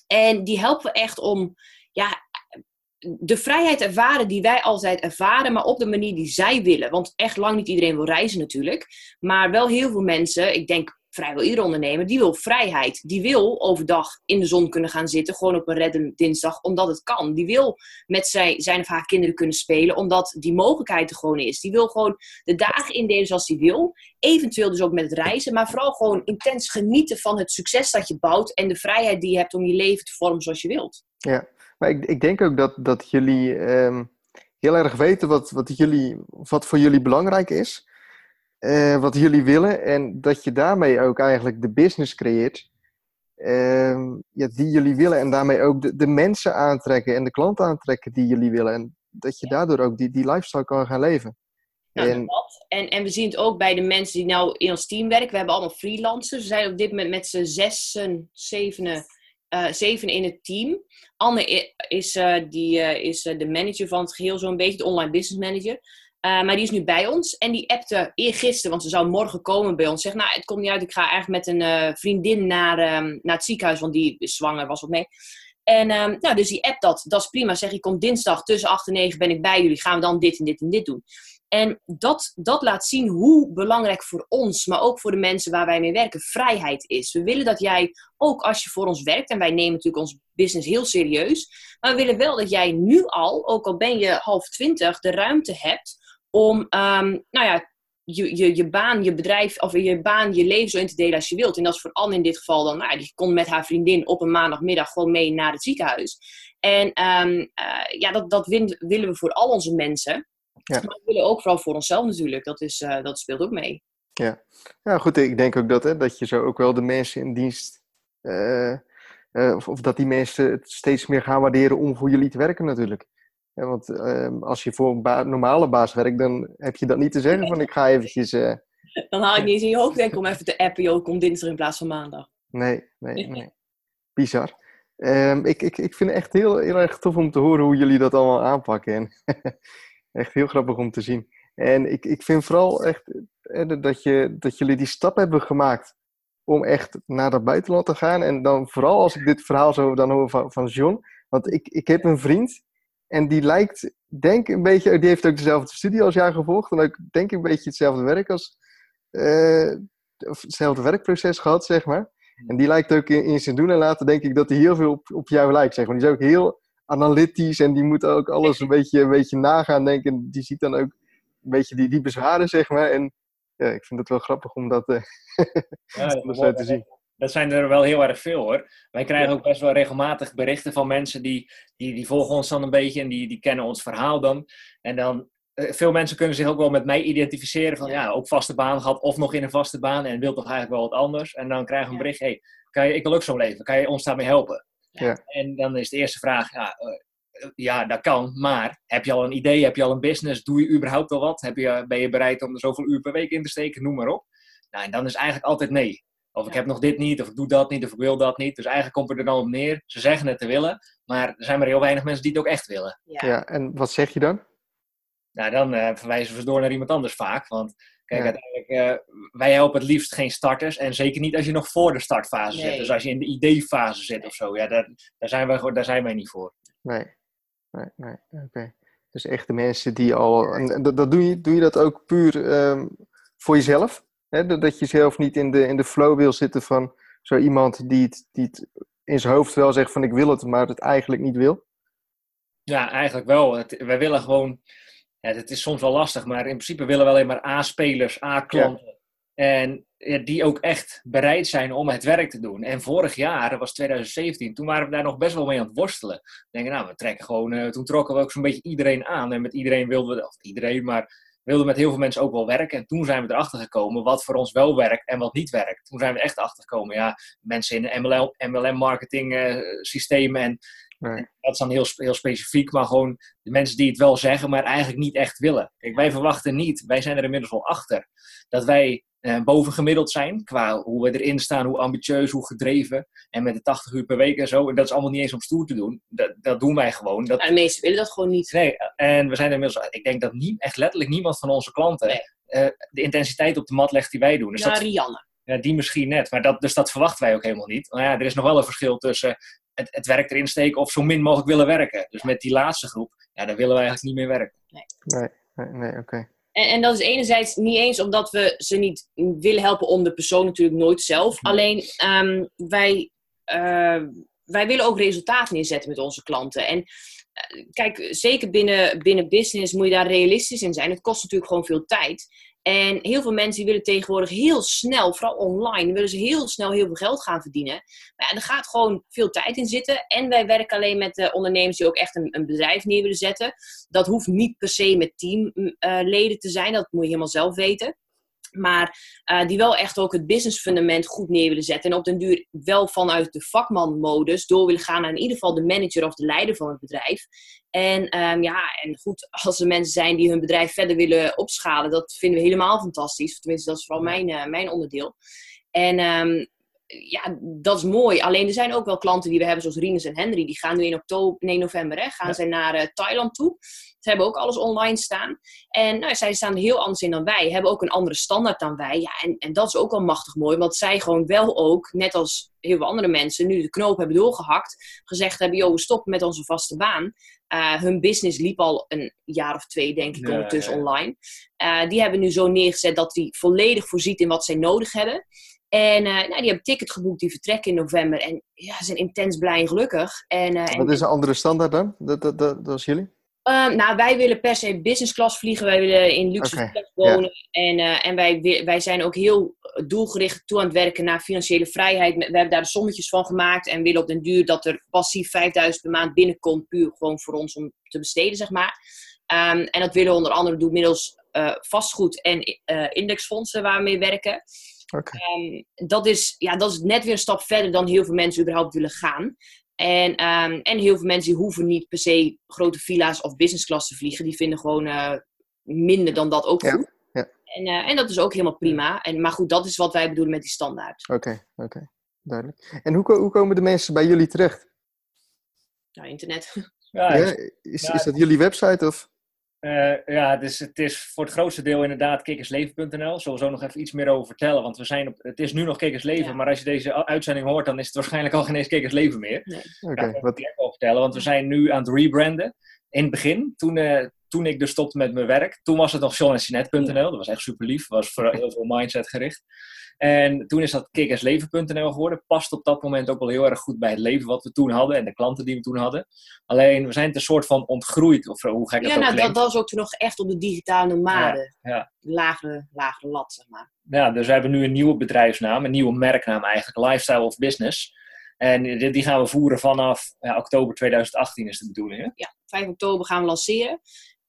En die helpen we echt om ja, de vrijheid ervaren die wij altijd ervaren, maar op de manier die zij willen. Want echt lang niet iedereen wil reizen natuurlijk. Maar wel heel veel mensen, ik denk vrijwel iedere ondernemer, die wil vrijheid. Die wil overdag in de zon kunnen gaan zitten, gewoon op een redde dinsdag, omdat het kan. Die wil met zijn, zijn of haar kinderen kunnen spelen, omdat die mogelijkheid er gewoon is. Die wil gewoon de dagen indelen zoals hij wil. Eventueel dus ook met het reizen, maar vooral gewoon intens genieten van het succes dat je bouwt en de vrijheid die je hebt om je leven te vormen zoals je wilt. Ja, maar ik, ik denk ook dat, dat jullie um, heel erg weten wat, wat, jullie, wat voor jullie belangrijk is. Uh, wat jullie willen. En dat je daarmee ook eigenlijk de business creëert. Uh, ja, die jullie willen. En daarmee ook de, de, mensen aantrekken en de klanten aantrekken die jullie willen. En dat je daardoor ook die, die lifestyle kan gaan leven. Nou, en, en, en we zien het ook bij de mensen die nou in ons team werken. We hebben allemaal freelancers. We zijn op dit moment met z'n zessen, zevenen uh, zeven in het team. Anne is, uh, die, uh, is de manager van het geheel, zo'n beetje, de online business manager. maar die is nu bij ons en die appte eergisteren, want ze zou morgen komen bij ons. Zegt, nou, het komt niet uit, ik ga eigenlijk met een vriendin naar, um, naar het ziekenhuis, want die is zwanger, was wat mee. En um, nou, dus die app dat, dat is prima. Zeg, ik kom dinsdag tussen 8 en 9 ben ik bij jullie. Gaan we dan dit en dit en dit doen. En dat, dat laat zien hoe belangrijk voor ons, maar ook voor de mensen waar wij mee werken, vrijheid is. We willen dat jij, ook als je voor ons werkt, en wij nemen natuurlijk ons business heel serieus, maar we willen wel dat jij nu al, ook al ben je half twintig, de ruimte hebt om, um, nou ja, je, je, je baan, je bedrijf, of je baan, je leven zo in te delen als je wilt. En dat is voor Anne in dit geval dan, nou, die komt met haar vriendin op een maandagmiddag gewoon mee naar het ziekenhuis. En um, uh, ja, dat, dat willen we voor al onze mensen. Ja. Maar we willen ook vooral voor onszelf natuurlijk. Dat, is, uh, dat speelt ook mee. Ja. ja, goed. Ik denk ook dat, hè, dat je zo ook wel de mensen in dienst... Uh, uh, of, of, dat die mensen het steeds meer gaan waarderen om voor jullie te werken natuurlijk. Ja, want ehm, als je voor een ba normale baas werkt, dan heb je dat niet te zeggen van ik ga eventjes... <laughs> dan haal ik niet eens in je hoofd denk om even te appen, joh, kom dinsdag in plaats van maandag. Nee, nee, <laughs> nee. Bizar. Um, ik, ik, ik vind het echt heel, heel erg tof om te horen hoe jullie dat allemaal aanpakken. En <laughs> Echt heel grappig om te zien. En ik, ik vind vooral echt dat, je, dat jullie die stap hebben gemaakt om echt naar het buitenland te gaan. En dan vooral als ik dit verhaal zo dan hoor van, van John. Want ik, ik heb een vriend en die lijkt, denk een beetje, die heeft ook dezelfde studie als jij gevolgd. En ook denk ik een beetje hetzelfde werk als, uh, of hetzelfde werkproces gehad, zeg maar. En die lijkt ook in, in zijn doen en laten, denk ik, dat hij heel veel op, op jou lijkt, zeg maar. Die is ook heel analytisch en die moet ook alles <laughs> een beetje, een beetje nagaan denken. Die ziet dan ook een beetje die, die bezwaren, zeg maar. En ja, ik vind het wel grappig om dat, uh, <laughs> ja, <laughs> om zo te zien. dat zijn er wel heel erg veel hoor. Wij krijgen ook best wel regelmatig berichten van mensen die, die, die volgen ons dan een beetje en die, die kennen ons verhaal dan. En dan, eh, veel mensen kunnen zich ook wel met mij identificeren van ja, ook vaste baan gehad of nog in een vaste baan en wil toch eigenlijk wel wat anders. En dan krijgen we een bericht, hey, kan je, ik wil ook zo leven, kan je ons daarmee helpen? Ja. En dan is de eerste vraag, ja, eh, ja, dat kan, maar heb je al een idee, heb je al een business, doe je überhaupt al wat? Heb je, ben je bereid om er zoveel uur per week in te steken, noem maar op. Nou, en dan is eigenlijk altijd nee. Of ik heb nog dit niet, of ik doe dat niet, of ik wil dat niet. Dus eigenlijk komt het er dan op neer. Ze zeggen het te willen, maar er zijn maar heel weinig mensen die het ook echt willen. Ja, ja en wat zeg je dan? Nou, dan uh, verwijzen we door naar iemand anders vaak. Want kijk, uiteindelijk, uh, wij helpen het liefst geen starters. En zeker niet als je nog voor de startfase zit. Dus als je in de ideefase zit of zo. Ja, daar, daar, zijn wij, daar zijn wij niet voor. Nee, nee, nee. Oké. Dus echt de mensen die al... En dat, dat doe, je, doe je dat ook puur um, voor jezelf? Hè? Dat je zelf niet in de, in de flow wil zitten van zo iemand die het, die het in zijn hoofd wel zegt van ik wil het, maar het eigenlijk niet wil? Ja, eigenlijk wel. Het, wij willen gewoon... Ja, het is soms wel lastig, maar in principe willen we alleen maar A-spelers, A-klanten. En ja, die ook echt bereid zijn om het werk te doen. En vorig jaar, dat was 2017, toen waren we daar nog best wel mee aan het worstelen. We denken, nou, we trekken gewoon, uh, toen trokken we ook zo'n beetje iedereen aan. En met iedereen wilden we, of iedereen, maar wilden met heel veel mensen ook wel werken. En toen zijn we erachter gekomen wat voor ons wel werkt en wat niet werkt. Toen zijn we echt achter gekomen, ja, mensen in MLM-marketing uh, systemen en Nee. Dat is dan heel, heel specifiek, maar gewoon de mensen die het wel zeggen, maar eigenlijk niet echt willen. Kijk, wij verwachten niet, wij zijn er inmiddels wel achter, dat wij eh, bovengemiddeld zijn qua hoe we erin staan, hoe ambitieus, hoe gedreven. En met de 80 uur per week en zo. En dat is allemaal niet eens om stoer te doen. Dat, dat doen wij gewoon. Dat... Ja, de meesten willen dat gewoon niet. Nee, en we zijn inmiddels, ik denk dat niet, echt letterlijk niemand van onze klanten uh, de intensiteit op de mat legt die wij doen. Dus ja, dat, Rianne. Ja, die misschien net. Maar dat, dus dat verwachten wij ook helemaal niet. Nou ja, er is nog wel een verschil tussen het, het werk erin steken of zo min mogelijk willen werken. Dus met die laatste groep, ja, daar willen wij eigenlijk niet meer werken. Nee, nee, nee, nee oké. En, en, dat is enerzijds niet eens omdat we ze niet willen helpen om de persoon natuurlijk nooit zelf. Alleen um, wij, uh, wij willen ook resultaten neerzetten met onze klanten. En uh, kijk, zeker binnen, binnen business moet je daar realistisch in zijn. Het kost natuurlijk gewoon veel tijd. En heel veel mensen die willen tegenwoordig heel snel, vooral online, willen ze heel snel heel veel geld gaan verdienen. Maar ja, er gaat gewoon veel tijd in zitten. En wij werken alleen met de ondernemers die ook echt een, een bedrijf neer willen zetten. Dat hoeft niet per se met teamleden uh, te zijn, dat moet je helemaal zelf weten. Maar uh, die wel echt ook het business fundament goed neer willen zetten. En op den duur wel vanuit de vakmanmodus door willen gaan naar in ieder geval de manager of de leider van het bedrijf. En um, ja, en goed, als er mensen zijn die hun bedrijf verder willen opschalen, dat vinden we helemaal fantastisch. Tenminste, dat is vooral mijn, uh, mijn onderdeel. En um, ja, dat is mooi. Alleen er zijn ook wel klanten die we hebben, zoals Rinus en Henry. Die gaan nu in oktober, nee, november, hè, gaan ja. zij naar uh, Thailand toe. Ze hebben ook alles online staan. En nou, zij staan er heel anders in dan wij. Hebben ook een andere standaard dan wij. Ja, en, en dat is ook wel machtig mooi. Want zij gewoon wel ook, net als heel veel andere mensen, nu de knoop hebben doorgehakt. Gezegd hebben, joh, we stoppen met onze vaste baan. Uh, hun business liep al een jaar of twee, denk ik, ondertussen ja, online. Uh, die hebben nu zo neergezet dat die volledig voorziet in wat zij nodig hebben. En uh, nou, die hebben ticket geboekt, die vertrekken in november. En ja, ze zijn intens blij en gelukkig. En, uh, Wat is een andere standaard dan? Dat, dat, dat, dat is jullie? Um, nou, wij willen per se business class vliegen. Wij willen in luxe okay. wonen. Yeah. En, uh, en wij, wij zijn ook heel doelgericht toe aan het werken naar financiële vrijheid. We hebben daar de sommetjes van gemaakt. En willen op den duur dat er passief 5000 per maand binnenkomt. Puur gewoon voor ons om te besteden, zeg maar. Um, en dat willen we onder andere doen middels vastgoed en indexfondsen waar we mee werken. Okay. Um, dat, is, ja, dat is net weer een stap verder dan heel veel mensen überhaupt willen gaan. En, um, en heel veel mensen die hoeven niet per se grote villa's of business class te vliegen. Die vinden gewoon uh, minder dan dat ook goed. Ja. En, uh, en dat is ook helemaal prima. En, maar goed, dat is wat wij bedoelen met die standaard. Oké, okay, oké. Okay. Duidelijk. En hoe, hoe komen de mensen bij jullie terecht? Nou, internet. Ja, ja, is, is dat jullie website of? Uh, ja, dus het is voor het grootste deel inderdaad kikkersleven.nl. Zullen we zo nog even iets meer over vertellen. Want we zijn op, het is nu nog Kikkersleven, ja. maar als je deze uitzending hoort, dan is het waarschijnlijk al geen eens Kikkersleven meer. Nee. Oké. Okay, wat... over vertellen, want we zijn nu aan het rebranden. In het begin, toen, uh, toen ik dus stopte met mijn werk, toen was het nog johnandsinet.nl. Dat was echt super lief. was voor heel veel mindset gericht. En toen is dat kickersleven.nl geworden. Past op dat moment ook wel heel erg goed bij het leven wat we toen hadden en de klanten die we toen hadden. Alleen we zijn het een soort van ontgroeid, of hoe gek ja, dat nou, ook dat, dat was ook toen nog echt op de digitale nomade. Ja, ja. Lagere, lagere lat, zeg maar. Ja, dus we hebben nu een nieuwe bedrijfsnaam, een nieuwe merknaam eigenlijk, Lifestyle of Business. En die die gaan we voeren vanaf ja, oktober 2018 is de bedoeling. Hè? Ja, 5 oktober gaan we lanceren.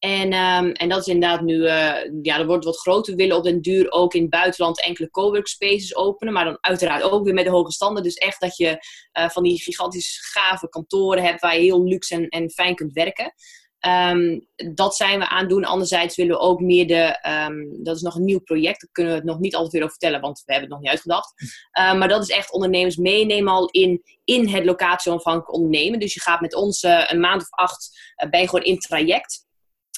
En, ehm, en dat is inderdaad nu, eh, ja, er wordt wat groter. We willen op den duur ook in het buitenland enkele cowork spaces openen. Maar dan uiteraard ook weer met de hoge standen. Dus echt dat je eh, van die gigantische gave kantoren hebt waar je heel luxe en, en fijn kunt werken. Ehm, dat zijn we aan het doen. Anderzijds willen we ook meer de, ehm, dat is nog een nieuw project, daar kunnen we het nog niet altijd weer over vertellen, want we hebben het nog niet uitgedacht. Maar dat is echt ondernemers meenemen al in, in het locatieonafhankelijk ondernemen. Dus je gaat met ons uh, een maand of acht, uh, ben je gewoon in traject.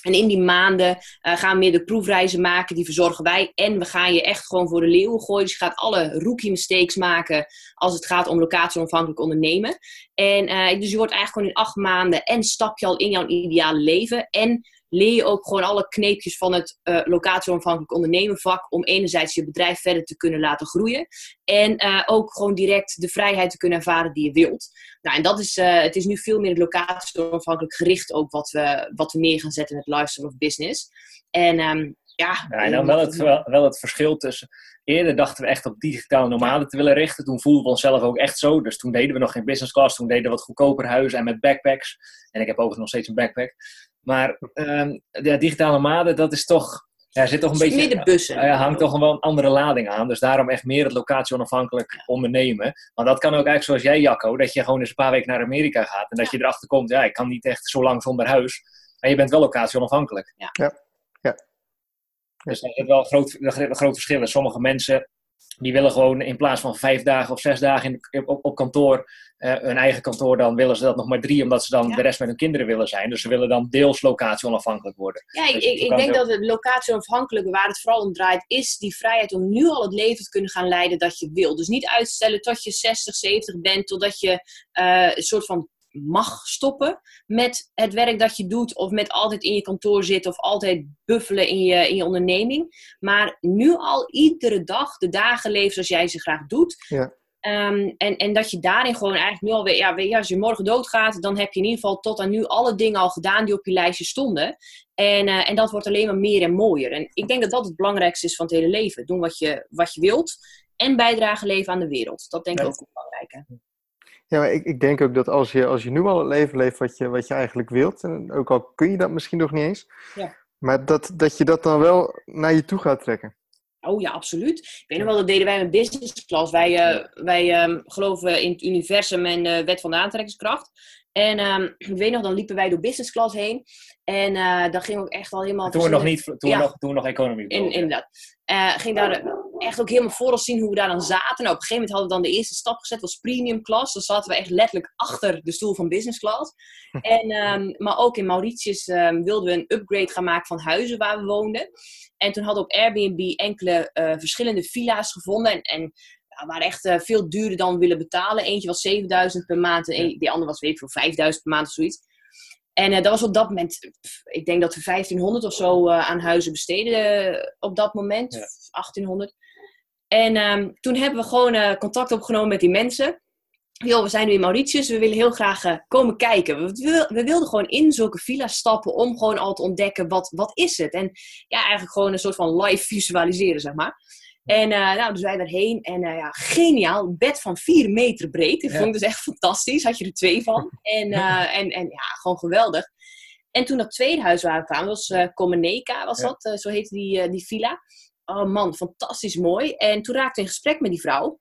En in die maanden uh, gaan we meer de proefreizen maken, die verzorgen wij. En we gaan je echt gewoon voor de leeuwen gooien. Dus je gaat alle rookie mistakes maken als het gaat om locatie-onafhankelijk ondernemen. En uh, dus je wordt eigenlijk gewoon in acht maanden en stap je al in jouw ideale leven. En leer je ook gewoon alle kneepjes van het uh, locatie-onafhankelijk ondernemen vak. Om enerzijds je bedrijf verder te kunnen laten groeien. En uh, ook gewoon direct de vrijheid te kunnen ervaren die je wilt. Nou, en dat is, uh, het is nu veel meer locatie-onafhankelijk gericht ook wat we, wat we neer gaan zetten met Lifestyle of Business. En um, ja, ja, en dan wel het, wel, wel het verschil tussen. Eerder dachten we echt op digitale nomaden te willen richten. Toen voelden we onszelf ook echt zo. Dus toen deden we nog geen business class. Toen deden we wat goedkoper huizen en met backpacks. En ik heb overigens nog steeds een backpack. Maar um, de digitale nomaden, dat is toch. Ja, zit toch een beetje. Meer de bussen. Ja, hangt toch wel een andere lading aan. Dus daarom echt meer het locatie onafhankelijk ondernemen. Maar dat kan ook eigenlijk zoals jij, Jacco. Dat je gewoon eens een paar weken naar Amerika gaat. En dat je erachter komt, ja, ik kan niet echt zo lang zonder huis. Maar je bent wel locatie onafhankelijk. Ja. ja. ja. Dus dat is wel een groot, een groot verschil. Sommige mensen die willen gewoon in plaats van vijf dagen of zes dagen in, op, op kantoor, uh, hun eigen kantoor, dan willen ze dat nog maar drie, omdat ze dan ja. de rest met hun kinderen willen zijn. Dus ze willen dan deels locatie onafhankelijk worden. Ja, dus ik, ik denk dat het locatie onafhankelijk, waar het vooral om draait, is die vrijheid om nu al het leven te kunnen gaan leiden dat je wil. Dus niet uitstellen tot je 60, 70 bent, totdat je uh, een soort van mag stoppen met het werk dat je doet, of met altijd in je kantoor zitten, of altijd buffelen in je, in je onderneming. Maar nu al iedere dag de dagen leven zoals jij ze graag doet. Ja. Um, en, en dat je daarin gewoon eigenlijk nu al weet, ja, weet je, als je morgen doodgaat, dan heb je in ieder geval tot aan nu alle dingen al gedaan die op je lijstje stonden. En, uh, en dat wordt alleen maar meer en mooier. En ik denk dat dat het belangrijkste is van het hele leven. Doen wat je, wat je wilt en bijdragen leven aan de wereld. Dat denk ik ja. ook belangrijk. Ja, maar ik, ik denk ook dat als je, als je nu al het leven leeft wat je, wat je eigenlijk wilt, en ook al kun je dat misschien nog niet eens, ja. maar dat, dat je dat dan wel naar je toe gaat trekken. Oh ja, absoluut. Ik weet nog wel, dat deden wij met business class. Wij, uh, wij um, geloven in het universum en de wet van de aantrekkingskracht. En um, ik weet nog, dan liepen wij door business class heen. En uh, dan ging ook echt al helemaal... Toen we nog niet, toen ja. nog, toen we nog economie in, Inderdaad. Uh, ging daar echt ook helemaal voor ons zien hoe we daar dan zaten. Nou, op een gegeven moment hadden we dan de eerste stap gezet, was premium class. Dan zaten we echt letterlijk achter de stoel van business class. <laughs> En, um, maar ook in Mauritius um, wilden we een upgrade gaan maken van huizen waar we woonden. En toen hadden we op Airbnb enkele uh, verschillende villa's gevonden. En, en ja, waren echt uh, veel duurder dan we willen betalen. Eentje was 7000 per maand, en die andere was weet ik veel 5000 per maand of zoiets. En uh, dat was op dat moment, pff, ik denk dat we 1500 of zo uh, aan huizen besteden op dat moment, ja. 1800. En um, toen hebben we gewoon contact opgenomen met die mensen. Yo, we zijn nu in Mauritius, we willen heel graag komen kijken. We, we, we, wilden gewoon in zulke villa's stappen om gewoon al te ontdekken wat, wat is het. En ja, eigenlijk gewoon een soort van live visualiseren, zeg maar. En uh, nou, dus wij daarheen. En uh, ja, geniaal. Bed van 4 meter breed. Dat ja. vond ik dus echt fantastisch. Had je er twee van. En, uh, en, en ja, gewoon geweldig. En toen dat tweede huis waar we kwamen, was uh, Comeneka, was ja. dat. zo heette die, die villa. Oh man, fantastisch mooi. En toen raakte ik in gesprek met die vrouw.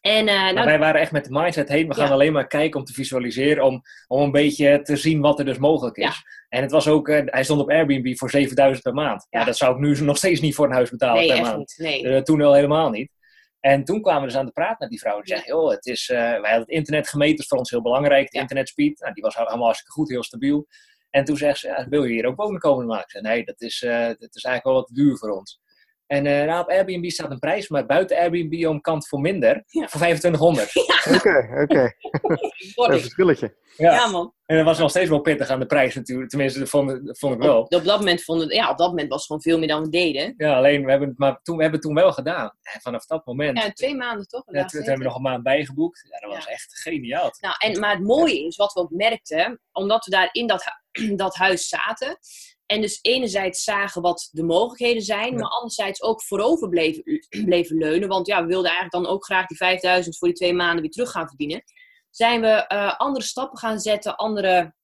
En, uh, nou, wij waren echt met de mindset heen. We gaan ja. alleen maar kijken om te visualiseren. Om, om een beetje te zien wat er dus mogelijk is. Ja. En het was ook, uh, hij stond op Airbnb voor 7000 per maand. Ja. ja. dat zou ik nu nog steeds niet voor een huis betalen nee, per maand. Niet. Nee. Uh, toen al helemaal niet. En toen kwamen we dus aan de praat met die vrouw. Die zei, joh, het is, wij hadden het internet gemeten. Dat is voor ons heel belangrijk. De internetspeed. Nou, die was helemaal hartstikke goed, heel stabiel. En toen zegt ze, wil je hier ook wonen komen maken? Ik zei, nee, dat is, dat is eigenlijk wel wat duur voor ons. En uh, nou, op Airbnb staat een prijs, maar buiten Airbnb om kant voor minder, voor 2500. <laughs> Oké, oké. Een verschilletje. Ja. ja. man. En dat was nog steeds wel pittig aan de prijs natuurlijk. Tenminste, dat vond, dat vond ik wel. Op, op, dat moment vonden, ja, op dat moment was het gewoon veel meer dan we deden. Ja, alleen we hebben het, maar toen, we hebben het toen wel gedaan. En vanaf dat moment. Ja, twee maanden toch? Ja, toen hebben we nog een maand bijgeboekt. Ja, dat was echt geniaal. Nou, en, maar het mooie is, wat we ook merkten, omdat we daar in dat, <clears throat> dat huis zaten, en dus enerzijds zagen wat de mogelijkheden zijn, maar anderzijds ook voorover bleven, <clears throat> bleven leunen. Want ja, we wilden eigenlijk dan ook graag die 5000 voor die twee maanden weer terug gaan verdienen. Zijn we uh, andere stappen gaan zetten, andere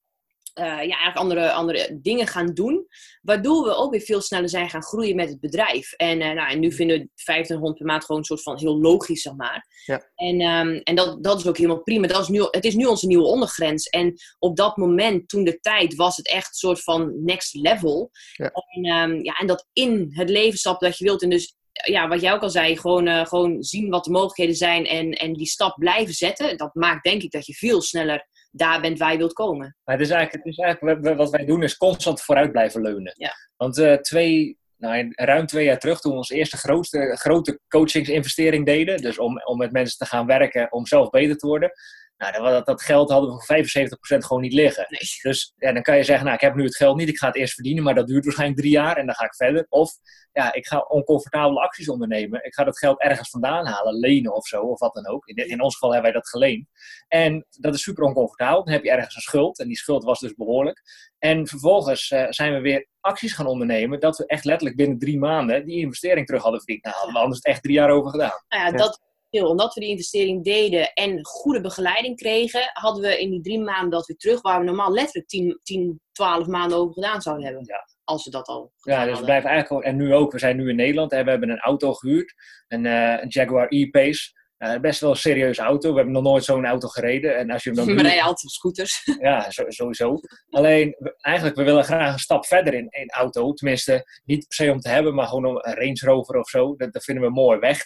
uh, ja, eigenlijk andere, andere dingen gaan doen. Waardoor we ook weer veel sneller zijn gaan groeien met het bedrijf. En, uh, nou, en nu vinden we 2500 per maand gewoon een soort van heel logisch, zeg maar. Ja. En, um, en dat, dat is ook helemaal prima. Dat is nu, het is nu onze nieuwe ondergrens. En op dat moment, toen de tijd, was het echt een soort van next level. Ja. En, um, ja, en dat in het leven stappen dat je wilt. En dus ja, wat jij ook al zei, gewoon, uh, gewoon zien wat de mogelijkheden zijn en, en die stap blijven zetten. Dat maakt denk ik dat je veel sneller daar bent waar je wilt komen. Maar het is eigenlijk, het is eigenlijk wat wij doen is constant vooruit blijven leunen. Ja. Want uh, twee, nou, ruim twee jaar terug, toen we onze eerste grootste, grote coachingsinvestering deden, dus om, om met mensen te gaan werken om zelf beter te worden, nou, dat, dat geld hadden we voor 75% gewoon niet liggen. Nee. Dus ja, dan kan je zeggen, nou, ik heb nu het geld niet, ik ga het eerst verdienen, maar dat duurt waarschijnlijk drie jaar en dan ga ik verder. Of ja, ik ga oncomfortabele acties ondernemen. Ik ga dat geld ergens vandaan halen, lenen of zo, of wat dan ook. In, in ons geval hebben wij dat geleend. En dat is super oncomfortabel. Dan heb je ergens een schuld en die schuld was dus behoorlijk. En vervolgens uh, zijn we weer acties gaan ondernemen dat we echt letterlijk binnen drie maanden die investering terug hadden verdiend. Nou, hadden we anders echt drie jaar over gedaan. Nou ja, dat omdat we die investering deden en goede begeleiding kregen, hadden we in die drie maanden dat we terug, waar we normaal letterlijk 10, 10 12 maanden over gedaan zouden hebben. Ja. Als we dat al Ja, dus we blijven eigenlijk en nu ook, we zijn nu in Nederland en we hebben een auto gehuurd, een, uh, een Jaguar E-Pace. Uh, best wel een serieuze auto. We hebben nog nooit zo'n auto gereden. En als je hem dan <laughs> we rijden altijd scooters. <laughs> Ja, sowieso. Alleen, eigenlijk, we willen graag een stap verder in een auto. Tenminste, niet per se om te hebben, maar gewoon een Range Rover of zo. Dat, dat vinden we mooi. Weg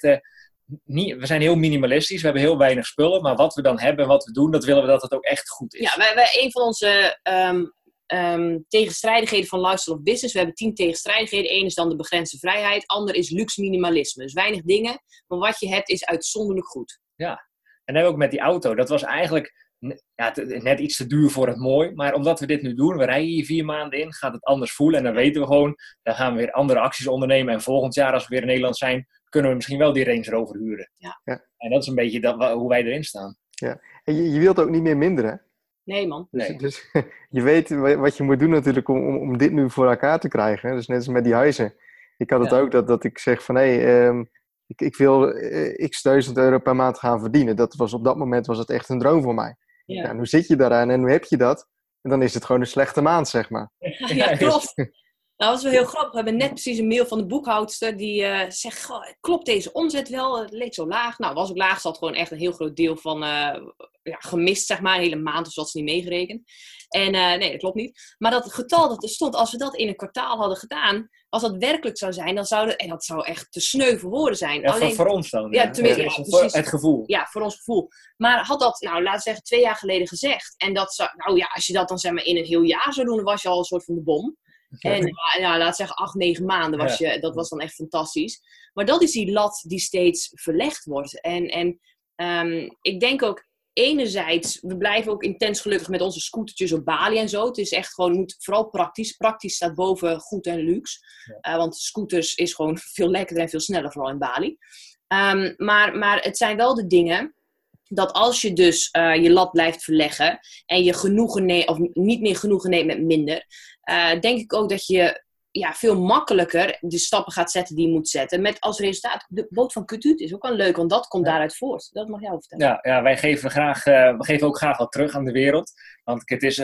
niet, we zijn heel minimalistisch, we hebben heel weinig spullen, maar wat we dan hebben en wat we doen, dat willen we dat het ook echt goed is. Ja, wij, wij een van onze um, um, tegenstrijdigheden van lifestyle of business, we hebben tien tegenstrijdigheden. Eén is dan de begrensde vrijheid, ander is luxe minimalisme. Dus weinig dingen, maar wat je hebt is uitzonderlijk goed. Ja, en dan hebben we ook met die auto, dat was eigenlijk ja, net iets te duur voor het mooi. Maar omdat we dit nu doen, we rijden hier vier maanden in, gaat het anders voelen. En dan weten we gewoon, dan gaan we weer andere acties ondernemen. En volgend jaar, als we weer in Nederland zijn, kunnen we misschien wel die Range Rover huren. Ja. ja. En dat is een beetje dat, hoe wij erin staan. Ja. En je, je wilt ook niet meer minderen. Nee, man. Dus, nee. dus <laughs> je weet wat je moet doen natuurlijk om, om, om dit nu voor elkaar te krijgen. Dus net als met die huizen. Ik had het ook dat, dat ik zeg van hé, hey, um, ik, ik wil uh, x duizend euro per maand gaan verdienen. Dat was, op dat moment was het echt een droom voor mij. Ja. ja. nu zit je daaraan en nu heb je dat. En dan is het gewoon een slechte maand, zeg maar. <laughs> Ja, klopt. <laughs> Nou, dat is wel heel grappig. We hebben net precies een mail van de boekhoudster die uh, zegt: Klopt deze omzet wel? Het leek zo laag. Nou, was ook laag. Zat gewoon echt een heel groot deel van uh, ja, gemist, zeg maar. Een hele maand of zo had ze niet meegerekend. En uh, nee, dat klopt niet. Maar dat getal dat er stond, als we dat in een kwartaal hadden gedaan, als dat werkelijk zou zijn, dan zou dat, en dat zou echt te sneu voor woorden zijn. Ja, Alleen, voor, ons dan. Ja, tenminste, ja, precies, het gevoel. Ja, voor ons gevoel. Maar had dat, nou, laten we zeggen, twee jaar geleden gezegd. En dat zou, nou ja, als je dat dan zeg maar in een heel jaar zou doen, dan was je al een soort van de bom. En ja, laat zeggen acht, negen maanden was je, dat was dan echt fantastisch. Maar dat is die lat die steeds verlegd wordt. En, en um, ik denk ook enerzijds, we blijven ook intens gelukkig met onze scootertjes op Bali en zo. Het is echt gewoon, moet vooral praktisch. Praktisch staat boven goed en luxe. Uh, want scooters is gewoon <laughs> veel lekkerder en veel sneller, vooral in Bali. Um, maar, maar het zijn wel de dingen dat als je dus uh, je lat blijft verleggen en je genoegen neemt, of niet meer genoegen neemt met minder, uh, denk ik ook dat je ja, veel makkelijker de stappen gaat zetten die je moet zetten. Met als resultaat, de boot van Kutut is ook wel leuk, want dat komt daaruit voort. Dat mag jij vertellen. Ja, ja wij geven, graag, uh, we geven ook graag wat terug aan de wereld. Want het is,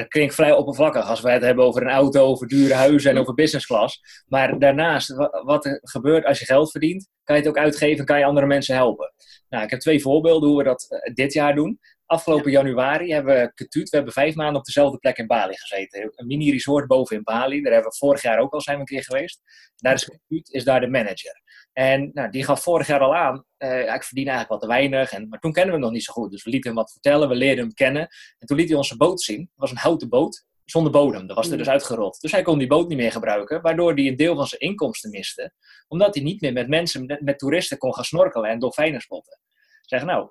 het klinkt vrij oppervlakkig als wij het hebben over een auto, over dure huizen en over business class. Maar daarnaast, wat er gebeurt als je geld verdient, kan je het ook uitgeven, kan je andere mensen helpen. Nou, ik heb twee voorbeelden hoe we dat eh, dit jaar doen. Afgelopen januari hebben we Ketut, we hebben vijf maanden op dezelfde plek in Bali gezeten. Een mini-resort boven in Bali, daar hebben we vorig jaar ook al zijn we een keer geweest. Daar is Ketut, is daar de manager. En nou, die gaf vorig jaar al aan, uh, ik verdien eigenlijk wat te weinig. En, maar toen kennen we hem nog niet zo goed. Dus we lieten hem wat vertellen, we leerden hem kennen. En toen liet hij onze boot zien. Het was een houten boot. zonder bodem. Dat was er dus uitgerold. Dus hij kon die boot niet meer gebruiken, waardoor hij een deel van zijn inkomsten miste. Omdat hij niet meer met mensen, met, met toeristen kon gaan snorkelen en dolfijnen spotten. Zeg nou,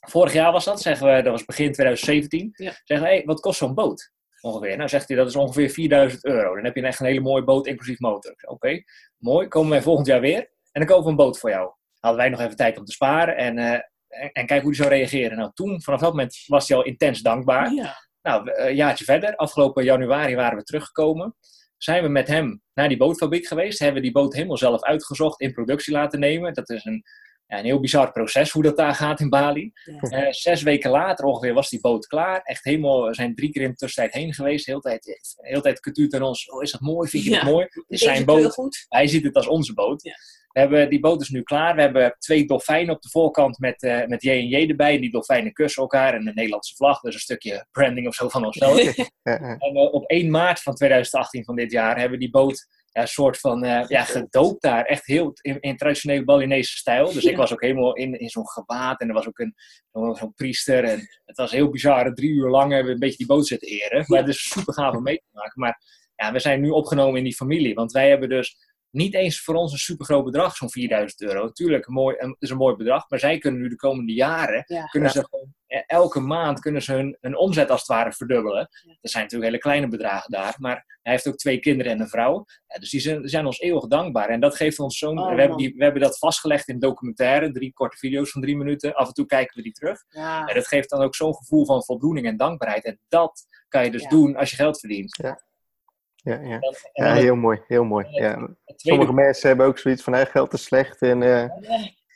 vorig jaar was dat, zeggen we, dat was begin 2017. Ja. Zeggen we, hey, wat kost zo'n boot? Ongeveer. Nou zegt hij, dat is ongeveer 4000 euro. Dan heb je echt een hele mooie boot, inclusief motor. Oké, mooi. Komen wij volgend jaar weer en dan kopen we een boot voor jou. Hadden wij nog even tijd om te sparen en, eh, en, en kijken hoe hij zou reageren. Nou, toen, vanaf dat moment was hij al intens dankbaar. Ja. Nou, een jaartje verder, afgelopen januari waren we teruggekomen. Zijn we met hem naar die bootfabriek geweest. Hebben we die boot helemaal zelf uitgezocht, in productie laten nemen. Dat is een, ja, een heel bizar proces hoe dat daar gaat in Bali. Ja. Eh, zes weken later ongeveer was die boot klaar. Echt helemaal, we zijn drie keer in de tussentijd heen geweest. De hele tijd, de hele tijd getuurd aan ons. Oh, is dat mooi? Vind je het mooi? Het is zijn boot. goed. Hij ziet het als onze boot. We hebben, die boot is nu klaar. We hebben twee dolfijnen op de voorkant met, eh met J&J erbij. En die dolfijnen kussen elkaar en een Nederlandse vlag. Dus een stukje branding of zo van onszelf. <laughs> En eh, op 1 maart van 2018 van dit jaar hebben we die boot ja, een soort van eh, ja, gedoopt daar. Echt heel in, in traditionele Balinese stijl. Dus ik was ook helemaal in, in zo'n gewaad. En er was ook een, zo'n zo'n priester. En het was heel bizar. Drie uur lang hebben we een beetje die boot zitten eren. Maar het is super gaaf om mee te maken. Maar ja, we zijn nu opgenomen in die familie. Want wij hebben dus niet eens voor ons een super groot bedrag, zo'n 4000 euro. Natuurlijk, een mooi, een, is een mooi bedrag. Maar zij kunnen nu de komende jaren Ja. kunnen ze gewoon, eh, elke maand kunnen ze hun, hun omzet als het ware verdubbelen. Dat zijn natuurlijk hele kleine bedragen daar, maar hij heeft ook twee kinderen en een vrouw. Ja, dus die zijn, zijn ons eeuwig dankbaar. En dat geeft ons zo'n. Oh, we, hebben die, we hebben dat vastgelegd in documentaire, drie korte video's van drie minuten. Af en toe kijken we die terug. Ja. En dat geeft dan ook zo'n gevoel van voldoening en dankbaarheid. En dat kan je dus Ja. doen als je geld verdient. Ja, ja. En dan- en ja dan het- heel mooi, heel mooi. Ja. het tweede- Sommige mensen hebben ook zoiets van, hey, geld is slecht en eh,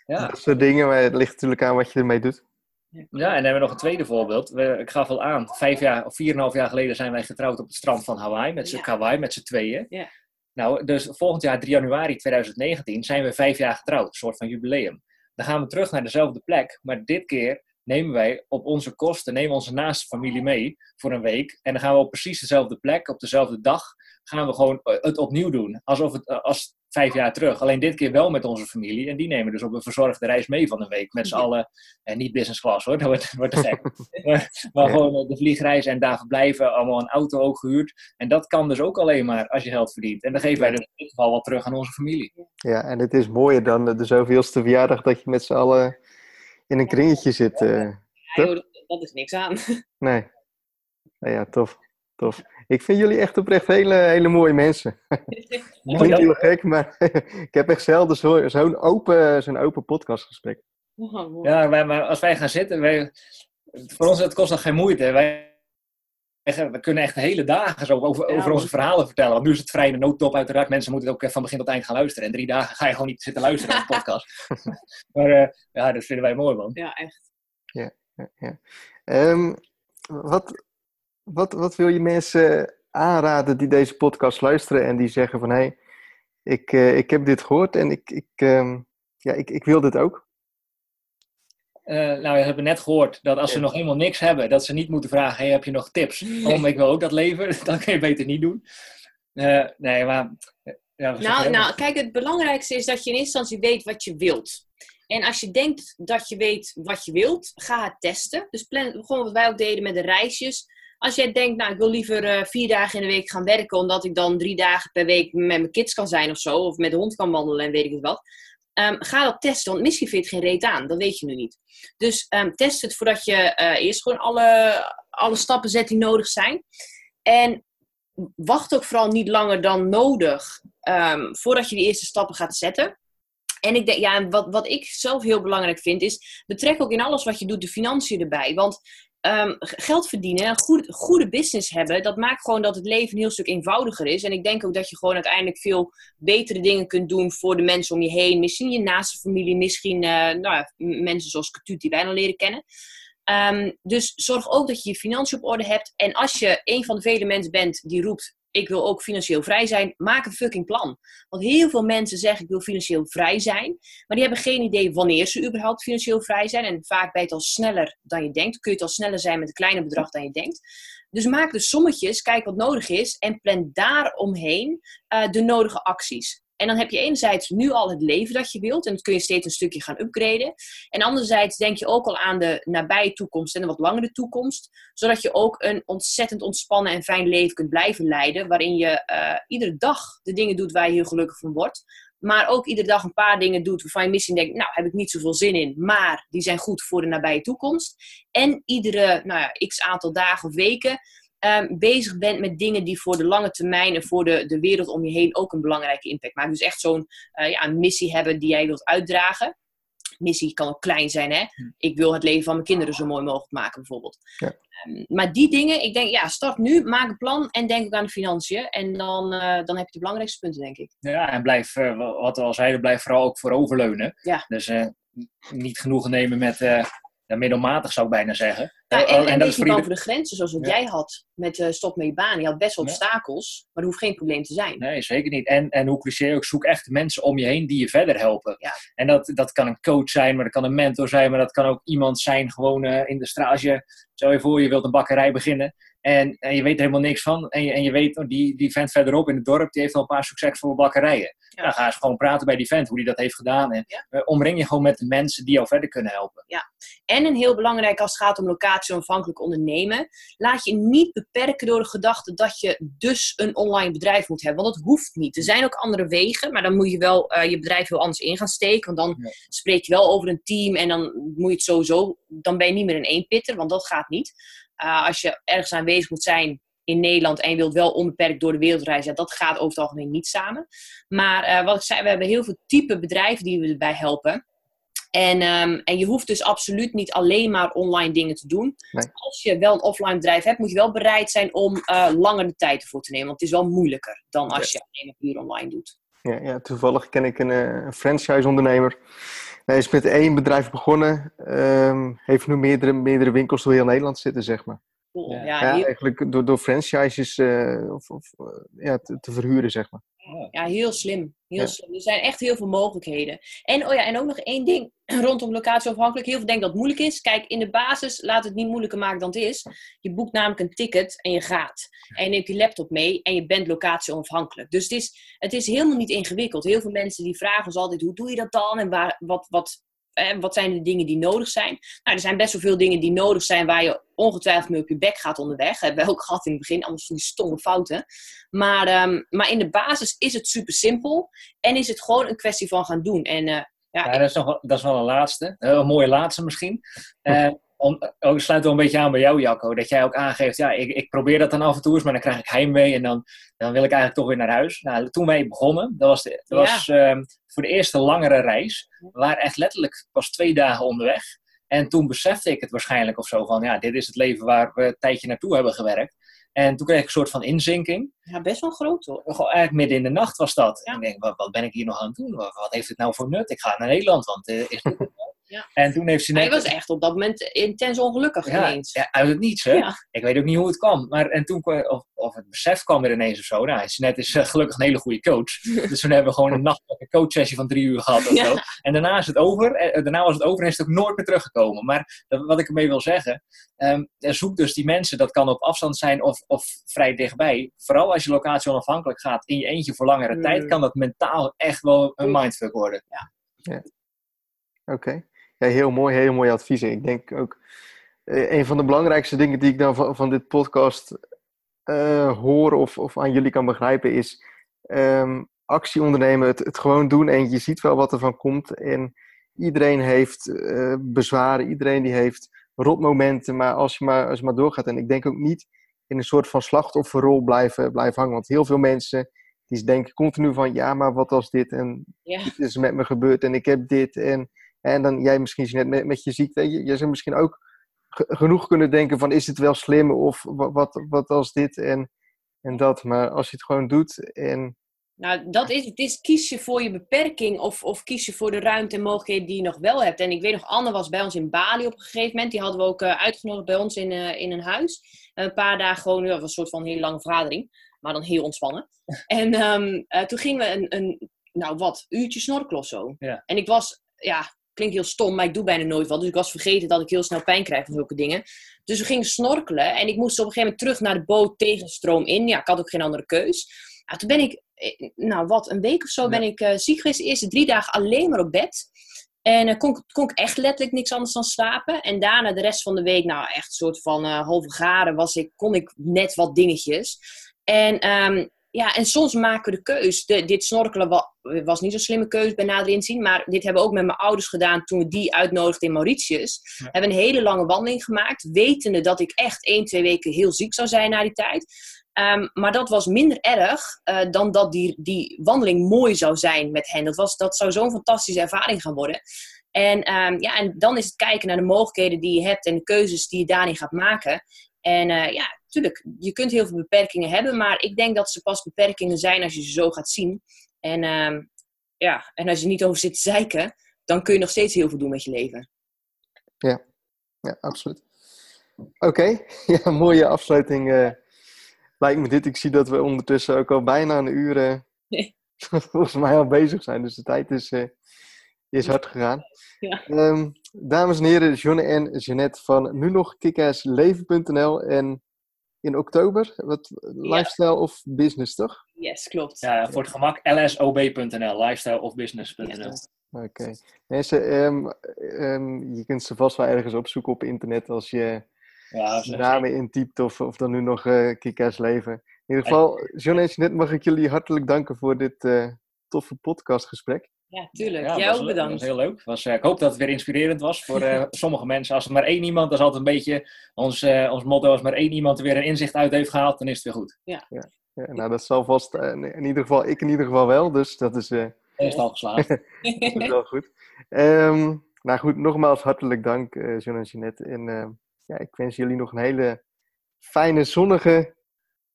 ja. dat soort dingen. Maar het ligt natuurlijk aan wat je ermee doet. Ja, en dan hebben we nog een tweede voorbeeld. We, ik gaf al aan, vijf jaar of vier en een half jaar geleden zijn wij getrouwd op het strand van Hawaii, met z'n Ja. Kauai, met z'n tweeën. Ja. Nou, dus volgend jaar, 3 januari 2019, zijn we vijf jaar getrouwd, een soort van jubileum. Dan gaan we terug naar dezelfde plek, maar dit keer nemen wij op onze kosten, nemen onze naaste familie mee voor een week. En dan gaan we op precies dezelfde plek, op dezelfde dag, gaan we gewoon eh, het opnieuw doen. Alsof het, eh, als vijf jaar terug. Alleen dit keer wel met onze familie. En die nemen dus op een verzorgde reis mee van een week. Met z'n Ja. allen. En niet business class hoor, <laughs> dat wordt, wordt te gek. <laughs> maar maar Ja. gewoon eh, de vliegreis en daar verblijven. Allemaal een auto ook gehuurd. En dat kan dus ook alleen maar als je geld verdient. En dan geven wij dus in dit geval wat terug aan onze familie. Ja, en het is mooier dan de zoveelste verjaardag dat je met z'n allen in een kringetje zit. Ja, joh, dat is niks aan. <laughs> Nee. Nou ja, tof. Tof. Ik vind jullie echt oprecht hele, hele mooie mensen. <laughs> Klinkt heel gek, maar <laughs> ik heb echt zelden zo- zo'n open, zo'n open podcastgesprek. Oh. Ja, wij, maar als wij gaan zitten, wij, voor ons het kost nog geen moeite. Wij, wij- we kunnen echt hele dagen zo over, Ja, over onze verhalen vertellen. Want nu is het vrij in de nooddop uiteraard. Mensen moeten het ook van begin tot eind gaan luisteren. En drie dagen ga je gewoon niet zitten luisteren naar de podcast. <laughs> maar eh, ja, dat vinden wij mooi, man. Ja, echt. Ja, ja. Ehm, wat, wat, wat wil je mensen aanraden die deze podcast luisteren en die zeggen van hé, hey, ik, eh, ik heb dit gehoord en ik, ik, ehm, ja, ik, ik wil dit ook. Eh, nou, we hebben net gehoord dat als ze Ja. nog helemaal niks hebben, dat ze niet moeten vragen: hey, heb je nog tips? Om ik wil ook dat leven. <laughs> Dat kun je beter niet doen. Eh, nee, maar. Ja, Nou, nou, kijk, het belangrijkste is dat je in eerste instantie weet wat je wilt. En als je denkt dat je weet wat je wilt, ga het testen. Dus plan, gewoon wat wij ook deden met de reisjes. Als jij denkt, nou, ik wil liever eh, vier dagen in de week gaan werken, omdat ik dan drie dagen per week met mijn kids kan zijn of zo, of met de hond kan wandelen en weet ik het wat. Ehm, ga dat testen, want misschien vind je het geen reet aan. Dat weet je nu niet. Dus ehm, test het voordat je eh, eerst gewoon alle, alle stappen zet die nodig zijn. En wacht ook vooral niet langer dan nodig ehm, voordat je die eerste stappen gaat zetten. En ik denk, ja, wat, wat ik zelf heel belangrijk vind, is betrek ook in alles wat je doet de financiën erbij. Want ehm, geld verdienen, een goede, goede business hebben, dat maakt gewoon dat het leven een heel stuk eenvoudiger is. En ik denk ook dat je gewoon uiteindelijk veel betere dingen kunt doen voor de mensen om je heen. Misschien je naaste familie, misschien eh, nou, ja, mensen zoals Katuut die wij dan leren kennen. Ehm, dus zorg ook dat je je financiën op orde hebt. En als je een van de vele mensen bent die roept: Ik wil ook financieel vrij zijn, maak een fucking plan. Want heel veel mensen zeggen: Ik wil financieel vrij zijn. Maar die hebben geen idee wanneer ze überhaupt financieel vrij zijn. En vaak ben je het al sneller dan je denkt. Kun je het al sneller zijn met een kleiner bedrag dan je denkt. Dus maak de sommetjes, kijk wat nodig is. En plan daaromheen eh de nodige acties. En dan heb je enerzijds nu al het leven dat je wilt. En dat kun je steeds een stukje gaan upgraden. En anderzijds denk je ook al aan de nabije toekomst en de wat langere toekomst. Zodat je ook een ontzettend ontspannen en fijn leven kunt blijven leiden. Waarin je uh, iedere dag de dingen doet waar je heel gelukkig van wordt. Maar ook iedere dag een paar dingen doet waarvan je misschien denkt, nou heb ik niet zoveel zin in. Maar die zijn goed voor de nabije toekomst. En iedere nou ja, x aantal dagen of weken um, bezig bent met dingen die voor de lange termijn en voor de, de wereld om je heen ook een belangrijke impact maken. Dus echt zo'n uh, ja, missie hebben die jij wilt uitdragen. Missie kan ook klein zijn, hè? Ik wil het leven van mijn kinderen zo mooi mogelijk maken, bijvoorbeeld. Ja. Um, maar die dingen, ik denk, ja, start nu, maak een plan en denk ook aan de financiën. En dan, uh, dan heb je de belangrijkste punten, denk ik. Ja, en blijf, uh, wat we al zeiden, blijf vooral ook vooroverleunen. Ja. Dus niet genoegen nemen met ja, middelmatig zou ik bijna zeggen. Ja, en, en, en dat is voor de grenzen, zoals wat jij had met uh, stop met je baan. Je had best wel obstakels, maar dat hoeft geen probleem te zijn. Nee, zeker niet. En, en hoe cliché ook, zoek echt mensen om je heen die je verder helpen. En dat, dat kan een coach zijn, maar dat kan een mentor zijn, maar dat kan ook iemand zijn gewoon uh, in de strage. Stel je voor, je wilt een bakkerij beginnen. En, en, je weet er helemaal niks van. En je, en je weet, oh, die, die vent verderop in het dorp, die heeft al een paar succesvolle bakkerijen. Ja. Dan ga eens gewoon praten bij die vent, hoe die dat heeft gedaan. En ja. uh, omring je gewoon met de mensen die jou verder kunnen helpen. Ja, en een heel belangrijk als het gaat om locatie-onafhankelijk ondernemen. Laat je niet beperken door de gedachte dat je dus een online bedrijf moet hebben. Want dat hoeft niet. Er zijn ook andere wegen, maar dan moet je wel uh, je bedrijf heel anders in gaan steken. Want dan ja. spreek je wel over een team en dan moet je het sowieso, dan ben je niet meer een eenpitter, want dat gaat niet. Uh, als je ergens aanwezig moet zijn in Nederland en je wilt wel onbeperkt door de wereld reizen, dat gaat over het algemeen niet samen. Maar uh, wat ik zei, we hebben heel veel type bedrijven die we erbij helpen. En, um, en je hoeft dus absoluut niet alleen maar online dingen te doen. Nee. Als je wel een offline bedrijf hebt, moet je wel bereid zijn om uh, langer de tijd ervoor te nemen. Want het is wel moeilijker dan als ja. je alleen maar puur online doet. Ja, ja, toevallig ken ik een, een franchise-ondernemer. Hij is met één bedrijf begonnen, um, heeft nu meerdere, meerdere winkels door heel Nederland zitten, zeg maar. Cool. Ja, ja, ja eigenlijk door, door franchises uh, of, of, uh, ja, te, te, verhuren, zeg maar. Ja, heel slim. Heel ja. slim. Er zijn echt heel veel mogelijkheden. En, oh ja, en ook nog één ding <clears throat> rondom locatieafhankelijk. Heel veel denken dat het moeilijk is. Kijk, in de basis laat het niet moeilijker maken dan het is. Je boekt namelijk een ticket en je gaat. En je neemt je laptop mee en je bent locatieonafhankelijk. Dus het is, het is helemaal niet ingewikkeld. Heel veel mensen die vragen ons altijd, hoe doe je dat dan? En waar, wat, wat, eh, wat zijn de dingen die nodig zijn? Nou, er zijn best wel veel dingen die nodig zijn waar je ongetwijfeld mee op je bek gaat onderweg. Dat hebben we ook <laughs> gehad in het begin, anders van die stomme fouten. Maar, um, maar in de basis is het super simpel en is het gewoon een kwestie van gaan doen. En, uh, ja, ja, dat, is nog, wel, dat is wel een laatste, een mooie laatste misschien. Uh, <laughs> om, ook sluit wel een beetje aan bij jou, Jacco. Dat jij ook aangeeft, ja, ik, ik probeer dat dan af en toe eens, maar dan krijg ik heimwee en dan, dan wil ik eigenlijk toch weer naar huis. Nou, toen wij begonnen, dat was, de, dat ja. was um, voor de eerste langere reis. We waren echt letterlijk pas twee dagen onderweg. En toen besefte ik het waarschijnlijk of zo van, ja, dit is het leven waar we een tijdje naartoe hebben gewerkt. En toen kreeg ik een soort van inzinking. Ja, best wel groot hoor. Gewoon eigenlijk midden in de nacht was dat. Ja. En ik denk, wat, wat, ben ik hier nog aan het doen? Wat, wat, heeft het nou voor nut? Ik ga naar Nederland, want uh, is dit Ja. En toen heeft ze net... Hij was echt op dat moment intens ongelukkig ja, ineens. Ja, uit het niets, hè. Ja. Ik weet ook niet hoe het kwam. Maar en toen, of, of het besef kwam er ineens of zo. Nou, net is uh, gelukkig een hele goede coach. <laughs> dus toen hebben we gewoon een nachtelijke coachsessie van drie uur gehad of zo. En daarna is het over. En, daarna was het over en is het ook nooit meer teruggekomen. Maar dat, wat ik ermee wil zeggen, um, zoek dus die mensen. Dat kan op afstand zijn of, of vrij dichtbij. Vooral als je locatie onafhankelijk gaat in je eentje voor langere mm. tijd, kan dat mentaal echt wel een mindfuck worden. Ja. ja. Oké. Okay. Ja, heel mooi, heel mooie adviezen. Ik denk ook, uh, een van de belangrijkste dingen die ik dan van, van dit podcast uh, hoor of, of aan jullie kan begrijpen is um, actie ondernemen, het, het gewoon doen en je ziet wel wat er van komt. En iedereen heeft uh, bezwaren, iedereen die heeft rotmomenten, maar als je maar, als je maar doorgaat. En ik denk ook niet in een soort van slachtofferrol blijven, blijven hangen. Want heel veel mensen die denken continu van ja, maar wat als dit en ja. dit is met me gebeurd en ik heb dit en en dan jij misschien net met, met je ziekte, je, je zou misschien ook genoeg kunnen denken van is het wel slim of wat, wat, wat als dit en, en dat. Maar als je het gewoon doet en... Nou, dat is het. Is kies je voor je beperking of, of kies je voor de ruimte en mogelijkheden die je nog wel hebt. En ik weet nog, Anne was bij ons in Bali op een gegeven moment. Die hadden we ook uh, uitgenodigd bij ons in, uh, in een huis. een paar dagen gewoon, ja, was een soort van heel lange vergadering. Maar dan heel ontspannen. <laughs> en um, uh, toen gingen we een, een, nou wat, uurtje snorkelen of zo. Ja. En ik was, ja, klinkt heel stom, maar ik doe bijna nooit wat. Dus ik was vergeten dat ik heel snel pijn krijg van zulke dingen. Dus we gingen snorkelen en ik moest op een gegeven moment terug naar de boot tegen stroom in. Ja, ik had ook geen andere keus. Nou, toen ben ik nou wat, een week of zo ben ik ziek geweest. De eerste drie dagen alleen maar op bed. En uh, kon, kon ik echt letterlijk niks anders dan slapen. En daarna de rest van de week, nou echt een soort van uh, halve graden was ik, kon ik net wat dingetjes. En, um, ja, en soms maken we de keus. De, dit snorkelen was niet zo'n slimme keus bij nader inzien. Maar dit hebben we ook met mijn ouders gedaan toen we die uitnodigden in Mauritius. We hebben een hele lange wandeling gemaakt. Wetende dat ik echt één, twee weken heel ziek zou zijn na die tijd. Um, maar dat was minder erg uh, dan dat die, die wandeling mooi zou zijn met hen. Dat, was, dat zou zo'n fantastische ervaring gaan worden. En, um, ja, en dan is het kijken naar de mogelijkheden die je hebt en de keuzes die je daarin gaat maken. En uh, ja, tuurlijk, je kunt heel veel beperkingen hebben, maar ik denk dat ze pas beperkingen zijn als je ze zo gaat zien. En, um, ja, en als je niet over zit te zeiken, dan kun je nog steeds heel veel doen met je leven. Ja, ja absoluut. Oké, okay. <laughs> ja, mooie afsluiting. Uh lijkt me dit. Ik zie dat we ondertussen ook al bijna een uur uh, <laughs> <laughs> volgens mij al bezig zijn. Dus de tijd is, is hard gegaan. Ja. Um, dames en heren, Jonne en Jeannette van nu nog kickassleven.nl en in oktober, wat, lifestyle of business toch? Yes, klopt. Ja, voor het gemak lsob.nl, lifestyle of business.nl. Oké. Okay. Mensen, um, um, je kunt ze vast wel ergens opzoeken op internet als je ja, namen intypt of, of dan nu nog uh, Kika's leven. In ieder geval, John en net mag ik jullie hartelijk danken voor dit uh, toffe podcastgesprek. Ja, tuurlijk. Ja, Jij ook bedankt. Dat was heel leuk. Was, uh, ik hoop dat het weer inspirerend was voor uh, <laughs> sommige mensen. Als er maar één iemand, dat is altijd een beetje ons, uh, ons motto, als maar één iemand er weer een inzicht uit heeft gehaald, dan is het weer goed. Ja. ja. ja nou, dat zal vast, in ieder geval, ik in ieder geval wel, dus dat is... Uh, al geslaagd. <laughs> dat is wel goed. Um, nou goed, nogmaals hartelijk dank, John en Jeanette. En ja, ik wens jullie nog een hele fijne, zonnige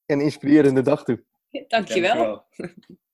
en inspirerende dag toe. <laughs> Dankjewel. Dankjewel.